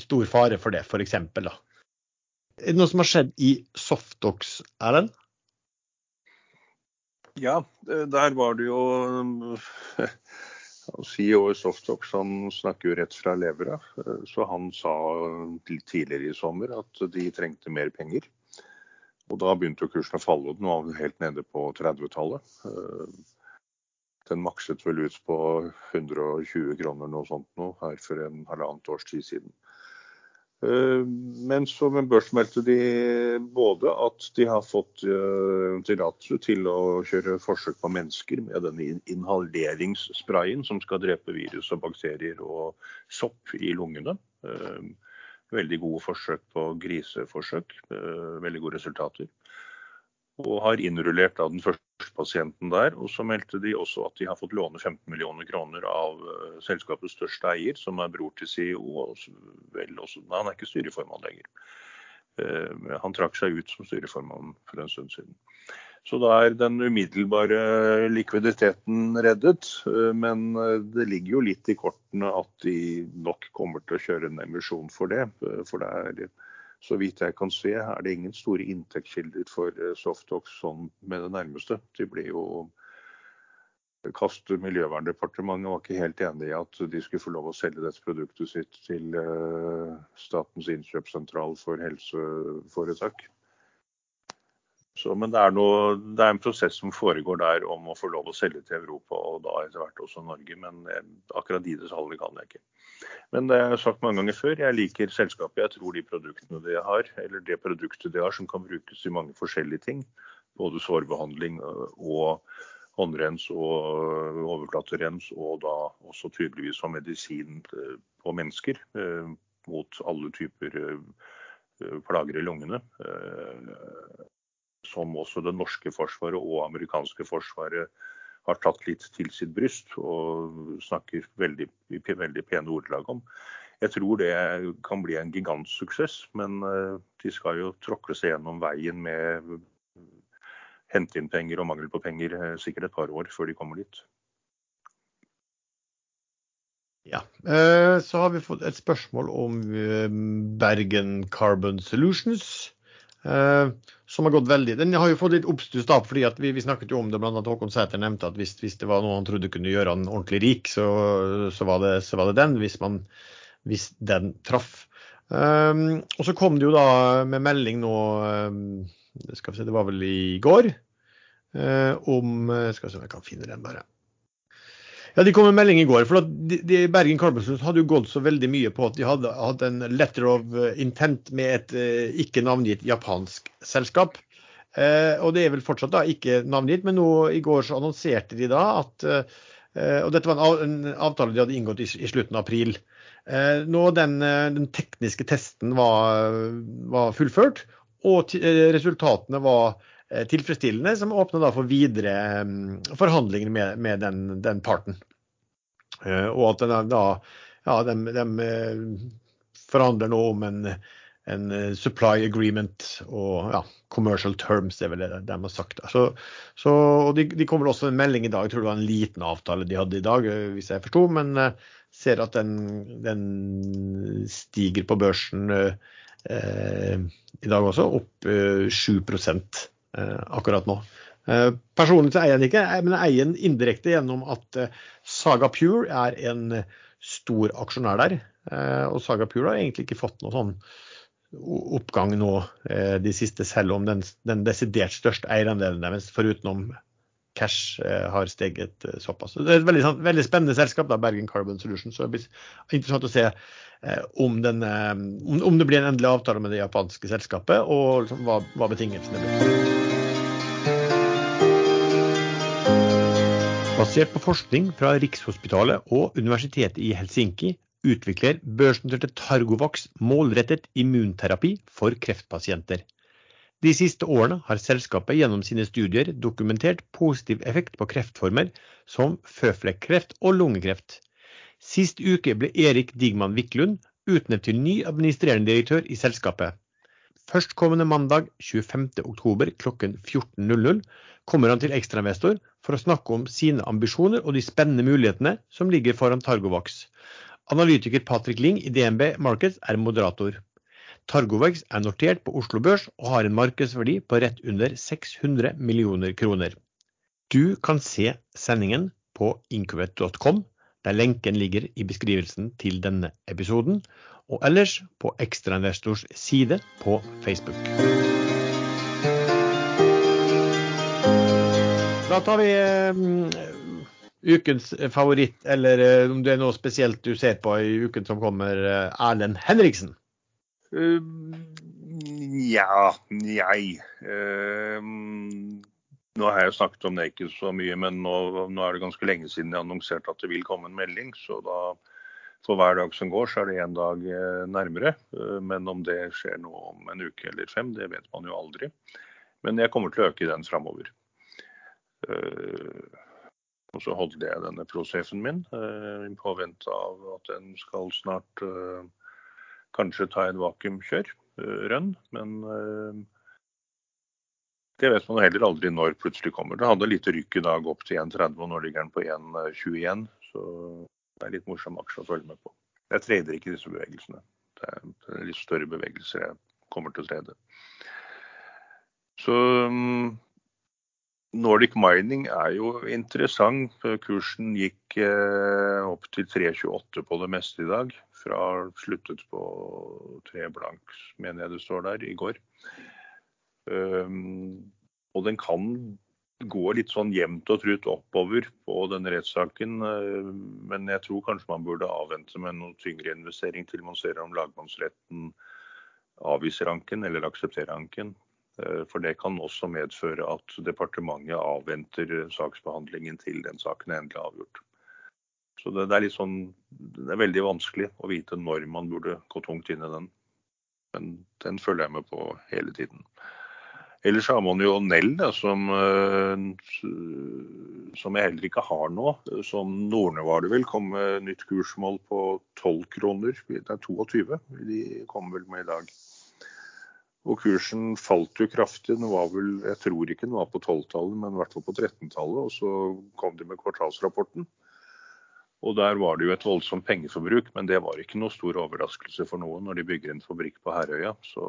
stor fare for det, f.eks. Er det noe som har skjedd i Softox, Erlend? Ja, der var det jo CEO i Softox han snakker jo rett fra levra. Så han sa tidligere i sommer at de trengte mer penger. Og da begynte jo kursen å falle. og Den var helt nede på 30-tallet. Den makset vel ut på 120 kroner noe sånt nå her for en halvannet års tid siden. Eh, men så børsmeldte de både at de har fått eh, tillatelse til å kjøre forsøk på mennesker med denne inhaleringssprayen som skal drepe virus og bakterier og sopp i lungene. Eh, veldig gode forsøk på griseforsøk. Veldig gode resultater og har innrullert av den første pasienten der. Og så meldte de også at de har fått låne 15 millioner kroner av uh, selskapets største eier, som er bror til CEO. Vel også, nei, han er ikke styreformann lenger. Uh, han trakk seg ut som styreformann for en stund siden. Så da er den umiddelbare likviditeten reddet. Uh, men det ligger jo litt i kortene at de nok kommer til å kjøre en emisjon for det. For det er så vidt jeg kan se, er det ingen store inntektskilder for eh, Softox sånn med det nærmeste. De blir jo kaste Miljøverndepartementet var ikke helt enig i at de skulle få lov å selge dette produktet sitt til Statens innkjøpssentral for helseforetak. Så, men det er, noe, det er, en prosess som foregår der om å få lov å selge til Europa, og da etter hvert også Norge. Men eh, akkurat de detaljene kan jeg ikke. Men det har jeg sagt mange ganger før, jeg liker selskapet. Jeg tror de produktene de har, eller det produktet de har som kan brukes i mange forskjellige ting, både sårbehandling eh, og håndrens og overflaterens, og da også tydeligvis som medisin på mennesker mot alle typer plager i lungene som også det norske forsvaret og amerikanske forsvaret har tatt litt til sitt bryst og snakker veldig, veldig pene ordelag om. Jeg tror det kan bli en gigantsuksess, men eh, de skal jo tråkle seg gjennom veien med hente inn penger og mangel på penger eh, sikkert et par år før de kommer dit. Ja, eh, Så har vi fått et spørsmål om Bergen Carbon Solutions. Som har gått veldig Den har jo fått litt oppstuss da, fordi vi, vi, snakket jo om det, bl.a. Håkon Sæter nevnte at hvis, hvis, det var noe han trodde kunne gjøre han ordentlig rik, så, så, var, det, så var, det, den, hvis, man, hvis den traff. Um, og så kom det jo da med melding nå, um, skal vi se, det var vel i går, uh, om Skal vi se om jeg kan finne den, bare. Ja, De kom med melding i går. for de, de Bergen Carbon hadde jo gått så veldig mye på at de hadde hatt en letter of intent med et eh, ikke navngitt japansk selskap. Eh, og det er vel fortsatt da ikke navngitt, men nå i går så annonserte de da at eh, Og dette var en, en, avtale de hadde inngått i, i slutten av april. nå den, den, tekniske testen var, var fullført, og resultatene var Eh, tilfredsstillende, som åpner for videre mm, forhandlinger med, med den, den, parten. Og at den da, ja, de, de forhandler nå om en, en supply agreement og ja, commercial terms, det er vel det de har sagt. Så, så, og de, de kommer også en melding i dag, jeg tror det var en liten avtale de hadde i dag, hvis jeg forsto. Men ser at den, den, stiger på børsen eh, i dag også, opp eh, 7 eh, akkurat nå. Eh, personlig så eier jeg den ikke, men jeg eier den indirekte gjennom at eh, Saga Pure er en stor aksjonær der. Eh, og Saga Pure har egentlig ikke fått noe sånn oppgang nå de siste, selv om den, den desidert største eierandelen deres, forutenom cash har steget såpass. Det er et veldig, sånn, veldig spennende selskap, da, Bergen Carbon Solutions. Så det blir interessant å se om, den, om, det blir en endelig avtale med det japanske selskapet, og liksom, hva, hva betingelsene blir. Basert på forskning fra Rikshospitalet og Universitetet i Helsinki utvikler børsnoterte Targovax målrettet immunterapi for kreftpasienter. De siste årene har selskapet gjennom sine studier dokumentert positiv effekt på kreftformer som føflekkreft og lungekreft. Sist uke ble Erik Digman Wiklund utnevnt til ny administrerende direktør i selskapet. Førstkommende mandag 25.10 kl. 14.00 kommer han til ekstrainvestor for å snakke om sine ambisjoner og de spennende mulighetene som ligger foran Targovax. Analytiker Patrick Ling i DNB Markets er moderator. Targovax er notert på Oslo Børs og har en markedsverdi på rett under 600 millioner kroner. Du kan se sendingen på inkubet.com, der lenken ligger i beskrivelsen til denne episoden, og ellers på Ekstrainvestors side på Facebook. Da tar vi um, ukens favoritt, eller uh, om det er noe spesielt du ser på i uken som kommer, uh, Erlend Henriksen? Uh, ja, jeg. nå har jeg snakket om det ikke så mye, men nå, nå, er det ganske lenge siden jeg annonserte at det vil komme en melding. Så da for hver dag som går, så er det én dag nærmere. Men om det skjer nå om en uke eller fem, det vet man jo aldri. Men jeg kommer til å øke den framover. Eh, og så holdt jeg denne prosessen min eh, i påvente av at den skal snart eh, kanskje ta en vakuumkjør-rønn. Men det vet man heller aldri når plutselig kommer. Det hadde litt rykk i dag opp til 1,30, og nå ligger den på 1,21. Så det er litt morsom aksje å følge med på. Jeg trader ikke disse bevegelsene. Det er litt større bevegelser jeg kommer til å trede. Så mm, Nordic Mining er jo interessant. Kursen gikk eh, opp til 3,28 på det meste i dag. Fra sluttet på 3 blank, mener jeg det står der, i går. Um, og den kan gå litt sånn jevnt og trutt oppover på den rettssaken. Uh, men jeg tror kanskje man burde avvente med noe tyngre investering til man ser om lagmannsretten avviser anken eller aksepterer anken. Eh, for det kan også medføre at departementet avventer saksbehandlingen til den saken er endelig avgjort. Så det, er litt sånn, det er veldig vanskelig å vite når man burde gå tungt inn i den. Men den følger jeg med på hele tiden. Ellers har man jo Nell, da, som, eh, som, jeg heller ikke har nå. Som Norne var det vel, kom med nytt kursmål på 12 kroner. Det er 22 de kommer vel med i dag. Og kursen falt jo kraftig. Den var vel, jeg tror ikke den var på 12-tallet, men i hvert fall på 13-tallet. Og så kom de med kvartalsrapporten. Og der var det jo et voldsomt pengeforbruk, men det var ikke noe stor overraskelse for noen når de bygger en fabrikk på Herøya. Så,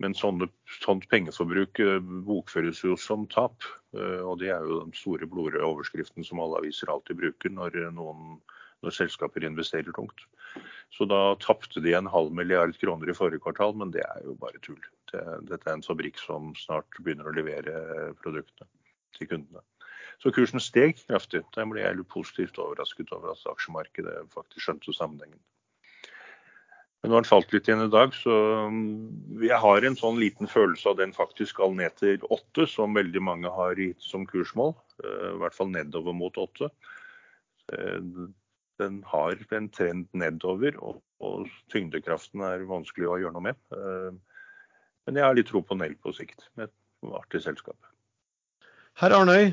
men sånne, sånt pengeforbruk eh, bokføres jo som tap. Eh, og det er jo den store blodrøde overskriften som alle aviser alltid bruker når, noen, når selskaper investerer tungt. Så da tapte de en halv milliard kroner i forrige kvartal, men det er jo bare tull. Det, dette er en fabrikk som snart begynner å levere produktene til kundene. Så kursen steg kraftig. Der ble jeg litt positivt overrasket over at aksjemarkedet faktisk skjønte sammenhengen. Men nå har den falt litt igjen i dag, så mm, jeg har en sånn liten følelse av den faktisk skal ned til åtte, som veldig mange har gitt som kursmål. Eh, I hvert fall nedover mot åtte. Den har en trend nedover, og, og, tyngdekraften er vanskelig å gjøre noe med. Eh, men jeg har litt tro på Nell på sikt, med et artig selskap. Herr Arnøy,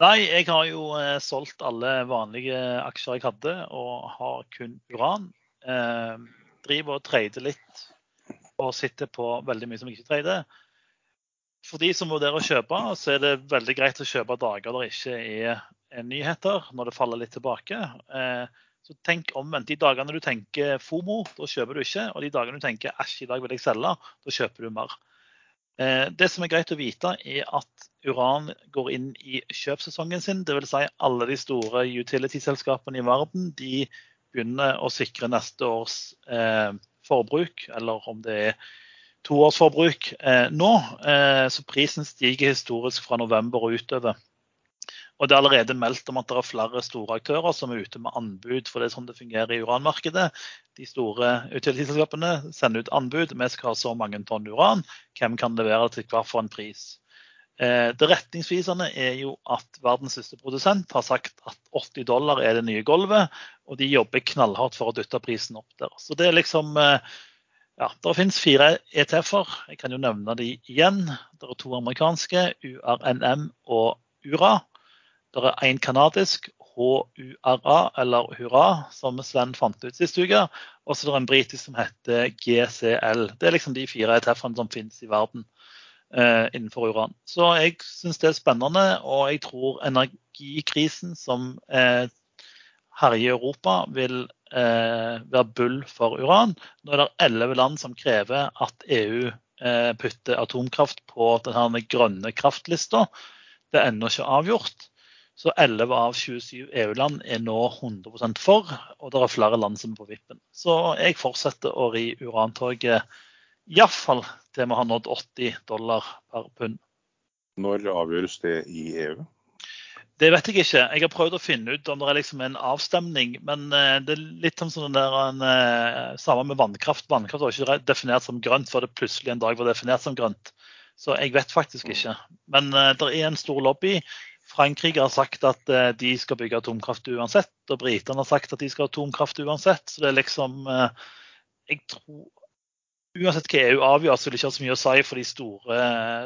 Nei, jeg har jo eh, solgt alle vanlige aksjer jeg hadde, og har kun uran. Eh, driver og trader litt og sitter på veldig mye som jeg ikke trader. For de som vurderer å kjøpe, så er det veldig greit å kjøpe dager der ikke er nyheter, når det faller litt tilbake. Eh, så tenk omvendt. De dagene du tenker FOMO, da kjøper du ikke. Og de dagene du tenker æsj, i dag vil jeg selge, da kjøper du mer. Eh, det som er greit å vite, er at Uran går inn i kjøpsesongen sin. Dvs. Si alle de store utility-selskapene i verden de begynner å sikre neste års eh, forbruk, eller om det er toårsforbruk eh, nå. Eh, så prisen stiger historisk fra november og utover. Og Det er allerede meldt om at det er flere store aktører som er ute med anbud. for det er sånn det fungerer i uranmarkedet. De store utviklingsselskapene sender ut anbud. Vi skal ha så mange tonn uran. Hvem kan levere til hver for en pris? Eh, det retningsvisende er jo at verdens største produsent har sagt at 80 dollar er det nye gulvet, og de jobber knallhardt for å dytte prisen opp der. Så det er liksom eh, ja, Det finnes fire ETF-er. Jeg kan jo nevne de igjen. Det er to amerikanske, URNM og URA. Det er en kanadisk, HURA, eller Hurra, som Sven fant ut sist uke. Og så er det en britisk som heter GCL. Det er liksom de fire ETF-ene som finnes i verden eh, innenfor uran. Så jeg syns det er spennende, og jeg tror energikrisen som eh, herjer Europa, vil eh, være bull for uran. Nå er det elleve land som krever at EU eh, putter atomkraft på denne grønne kraftlista. Det er ennå ikke avgjort. Så 11 av 27 EU-land er nå 100% for, og det er flere land som er på vippen. Så jeg fortsetter å ri urantoget iallfall til vi har nådd 80 dollar per pund. Når avgjøres det i EU? Det vet jeg ikke. Jeg har prøvd å finne ut om det er liksom en avstemning. Men eh, det er litt som sånn der, en, eh, samme med vannkraft. Vannkraft var ikke definert som grønt før det plutselig en dag var definert som grønt. Så jeg vet faktisk ikke. Men uh, det er en stor lobby. Frankrike har sagt at eh, de skal bygge atomkraft uansett, og britene har sagt at de skal ha atomkraft uansett. Så det er liksom eh, Jeg tror Uansett hva EU avgjør, så vil det ikke ha så mye å si, for de store,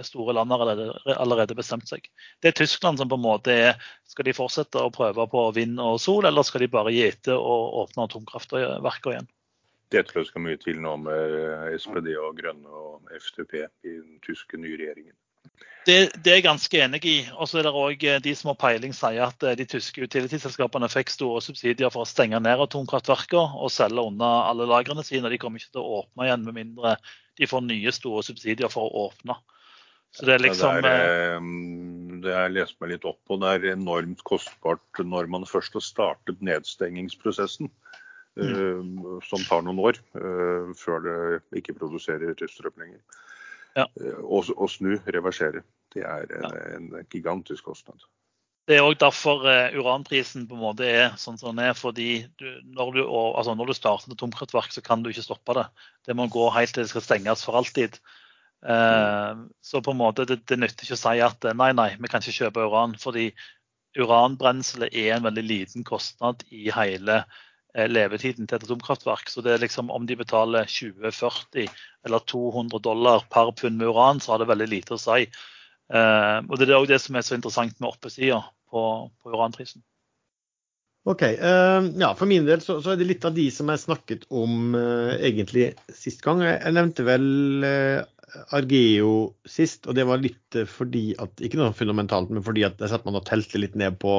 store landene har allerede, allerede bestemt seg. Det er Tyskland som på en måte er Skal de fortsette å prøve på vind og sol, eller skal de bare gi etter og åpne atomkraftverkene igjen? Det tror jeg skal mye til nå med SPD og Grønne og FTP i den tyske nye regjeringen. Det, det, er jeg ganske enig i. Og så er det òg eh, de som har peiling sier at eh, de tyske utility-selskapene fikk store subsidier for å stenge ned atomkraftverkene og selge unna alle lagrene sine. De kommer ikke til å åpne igjen med mindre de får nye store subsidier for å åpne. Så det er liksom Det, er, eh, det har jeg lest meg litt opp på. Det er enormt kostbart når man først har startet nedstengingsprosessen. Mm. Som tar noen år før det ikke produserer strøm lenger. Ja. Og, og, snu, reversere. Det er en, ja. en gigantisk kostnad. Det er òg derfor uh, uranprisen på en måte er sånn som den er. fordi du, når, du, altså når, du, starter et atomkraftverk, så kan du ikke stoppe det. Det må gå helt til det skal stenges for alltid. Uh, mm. Så på en måte det, det nytter ikke å si at nei, nei, vi kan ikke kjøpe uran. Fordi uranbrensel er en veldig liten kostnad i hele Eh, levetiden til et atomkraftverk. Så det er liksom om de betaler 20, 40 eller 200 dollar per pund med uran, så har det veldig lite å si. Eh, og Det er òg det som er så interessant med oppesida på, på, uranprisen. Ok, uh, ja, For min del så, så, er det litt av de som jeg snakket om uh, egentlig sist gang. Jeg nevnte vel uh, Argeo sist, og det var litt fordi at Ikke noe fundamentalt, men fordi at der satt man og telte litt ned på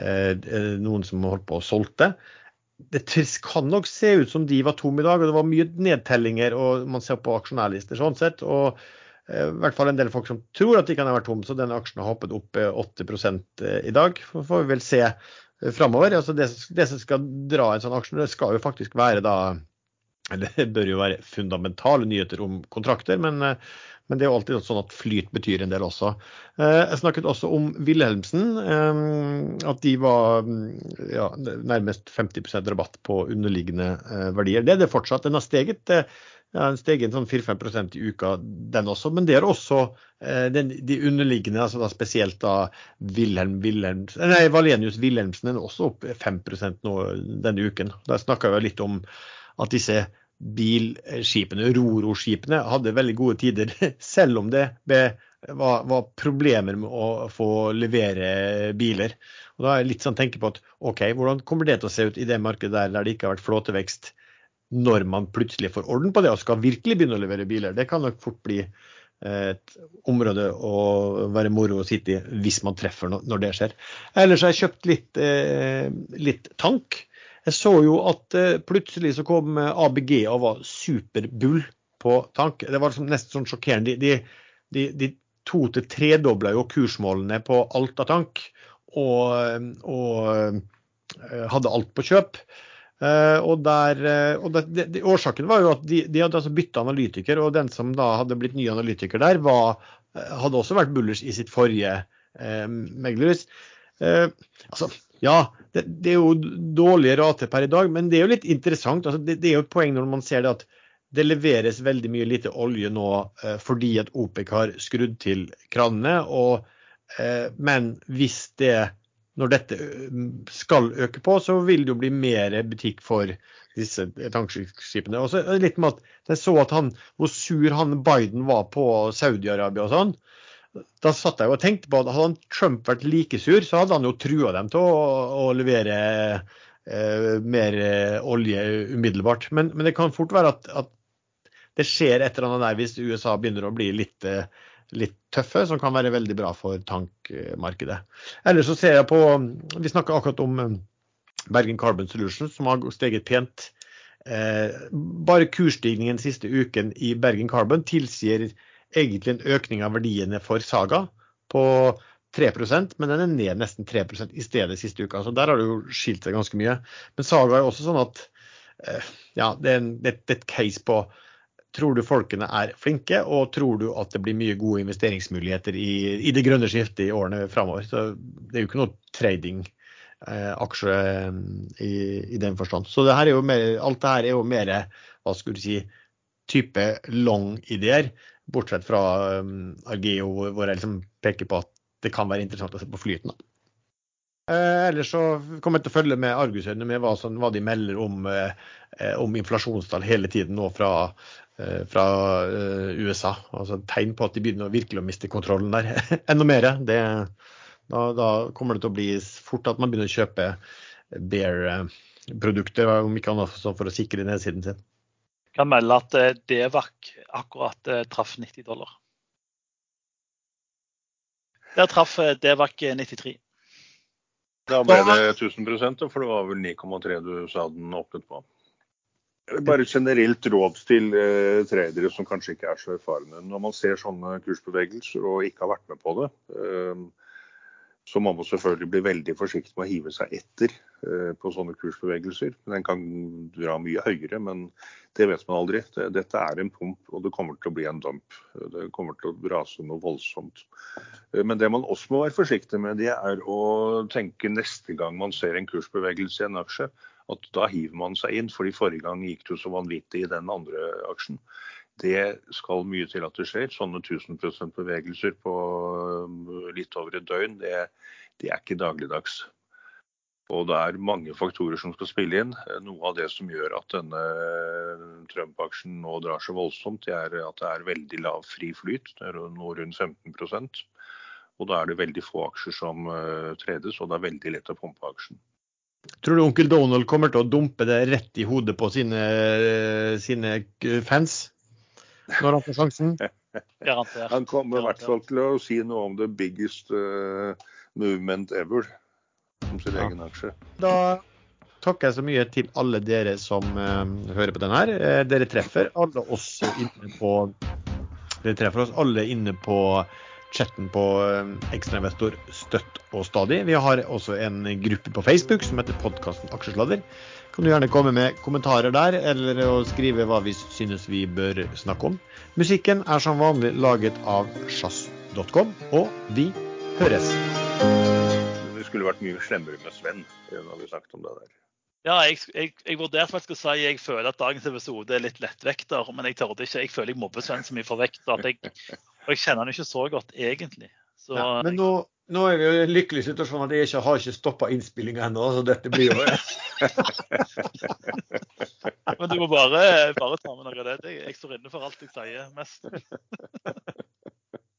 noen som holdt på å solgte det kan nok se ut som de var tomme i dag. og Det var mye nedtellinger, og man ser på aksjonærlister sånn sett. og eh, i hvert fall en del folk som tror at de kan ha vært tomme, så denne aksjen har hoppet opp 8 eh, i dag. Så får vi vel se eh, framover. Altså det, det, som skal dra en sånn aksje, det skal jo faktisk være da eller Det bør jo være fundamentale nyheter om kontrakter, men men det er jo alltid sånn at flyt betyr en del også. Eh, jeg snakket også om Wilhelmsen. Eh, at de var mm, ja, nærmest 50% rabatt på underliggende eh, verdier. Det er det fortsatt. Den har steget. Ja, steget sånn 4-5% i uka, den også. Men det er også den, de underliggende, altså da spesielt da Wilhelm Wilhelmsen, nei, Valenius Wilhelmsen, er også opp 5% nå denne uken. Da snakka vi litt om at disse bilskipene, Roro-skipene, hadde veldig gode tider, selv om det var, var, problemer med å få levere biler. Og Da er jeg litt sånn tenker på at OK, hvordan kommer det til å se ut i det markedet der, der det ikke har vært flåtevekst, når man plutselig får orden på det og skal virkelig begynne å levere biler? Det kan nok fort bli et område å være moro å sitte i hvis man treffer når det skjer. Ellers har jeg kjøpt litt, eh, litt tank. Jeg så jo at eh, plutselig så kom ABG og var superbull på tank. Det var nesten sånn sjokkerende. De, de, de to- til tredobla jo kursmålene på Alta tank og, og eh, hadde alt på kjøp. Og, der, og det, det, Årsaken var jo at de, de hadde altså bytta analytiker, og den som da hadde blitt ny analytiker der, var, hadde også vært bullers i sitt forrige eh, meglerhus. altså, ja, det, det, er jo dårlige rater per i dag, men det er jo litt interessant. Altså, det, det, er jo et poeng når man ser det at det leveres veldig mye lite olje nå fordi at OPEC har skrudd til kranene. Og, men hvis det når dette skal øke på, så vil det jo bli mer butikk for disse tankskipene. Og så litt med at Jeg så at han, hvor sur han Biden var på Saudi-Arabia og sånn. Da satt jeg og tenkte på at hadde Trump vært like sur, så hadde han jo trua dem til å, å levere eh, mer olje umiddelbart. Men, men, det kan fort være at, at det skjer et eller annet der hvis USA begynner å bli litt eh, litt tøffe, som kan være veldig bra for tankmarkedet. Ellers så ser jeg på Vi snakka akkurat om eh, Bergen Carbon Solutions, som har steget pent. Eh, bare kursstigningen siste uken i Bergen Carbon tilsier egentlig en økning av verdiene for Saga på 3% men den er ned nesten 3 i stedet siste uka. Så der har det jo skilt seg ganske mye. Men Saga er også sånn at eh, ja, det er, et case på Tror du folkene er flinke, og tror du at det blir mye gode investeringsmuligheter i, i det grønne skiftet i årene framover? Så det er jo ikke noe trading-aksje eh, i, i, den forstand. Så det mer, alt det her er jo mer hva skulle du si, type long-ideer, bortsett fra um, Argeo, hvor jeg liksom peker på at det kan være interessant å se på flyten. da. Eh, ellers så kommer jeg til å følge med argusøyne med hva, som, hva, de melder om, eh, om inflasjonstall hele tiden nå fra Eh, fra eh, USA. Altså Tegn på at de begynner å virkelig å miste kontrollen der enda mer. Det, da, da, kommer det til å bli fort at man begynner å kjøpe Bear-produkter, om ikke annet for å sikre nedsiden sin. Kan melde at eh, Devac akkurat traff 90 dollar. Der traff Devac 93. Da ble det 1000% for det var vel 9,3 du sa den åpnet på? Bare generelt råd til eh, tradere som kanskje ikke er så erfarne. Når man ser sånne kursbevegelser og ikke har vært med på det, eh, så må man selvfølgelig bli veldig forsiktig med å hive seg etter eh, på sånne kursbevegelser. Den kan dra mye høyere, men det vet man aldri. Dette er en pump, og det kommer til å bli en dump. Det kommer til å rase noe voldsomt. Eh, men det man også må være forsiktig med, det er å tenke neste gang man ser en kursbevegelse i en aksje, at da hiver man seg inn. fordi forrige gang gikk det så vanvittig i den andre aksjen. Det skal mye til at det skjer. Sånne 1000 bevegelser på um, litt over et døgn, det, det er ikke dagligdags. Og det er mange faktorer som skal spille inn. Noe av det som gjør at denne Trump-aksjen nå drar så voldsomt, det er at det er veldig lav fri flyt. Nå rundt 15% Og da er det veldig få aksjer som uh, tredes, og det er veldig lett å pumpe aksjen. Tror du onkel Donald kommer til å dumpe det rett i hodet på sine, sine fans når han får sjansen? Han kommer i hvert fall til å si noe om the biggest uh, movement ever om sin ja. egen aksje. Da takker jeg så mye til alle dere som uh, hører på den her. Uh, dere treffer alle oss inne på Dere treffer oss alle inne på chatten på eh, Ekstrainvestor støtt og stadig. Vi har også en gruppe på Facebook som heter podkasten Aksjesladder. Kan du gjerne komme med kommentarer der, eller å skrive hva vi synes vi bør snakke om. Musikken er som vanlig laget av sjazz.com, og vi høres. Det skulle vært mye slemmere med Sven når vi snakket om det der. Ja, jeg, jeg, jeg vurderte faktisk å si jeg føler at dagens episode er litt lettvekter, men jeg tørde ikke. Jeg føler jeg mobber Sven så mye for vekt at jeg, og jeg kjenner han ikke så godt egentlig. Så, ja, men nå, nå, er vi jo i en lykkelig situasjon at jeg ikke har ikke stoppa innspillinga ennå, så dette blir jo Men du må bare, bare ta med noe av det. Jeg står inne for alt jeg sier mest.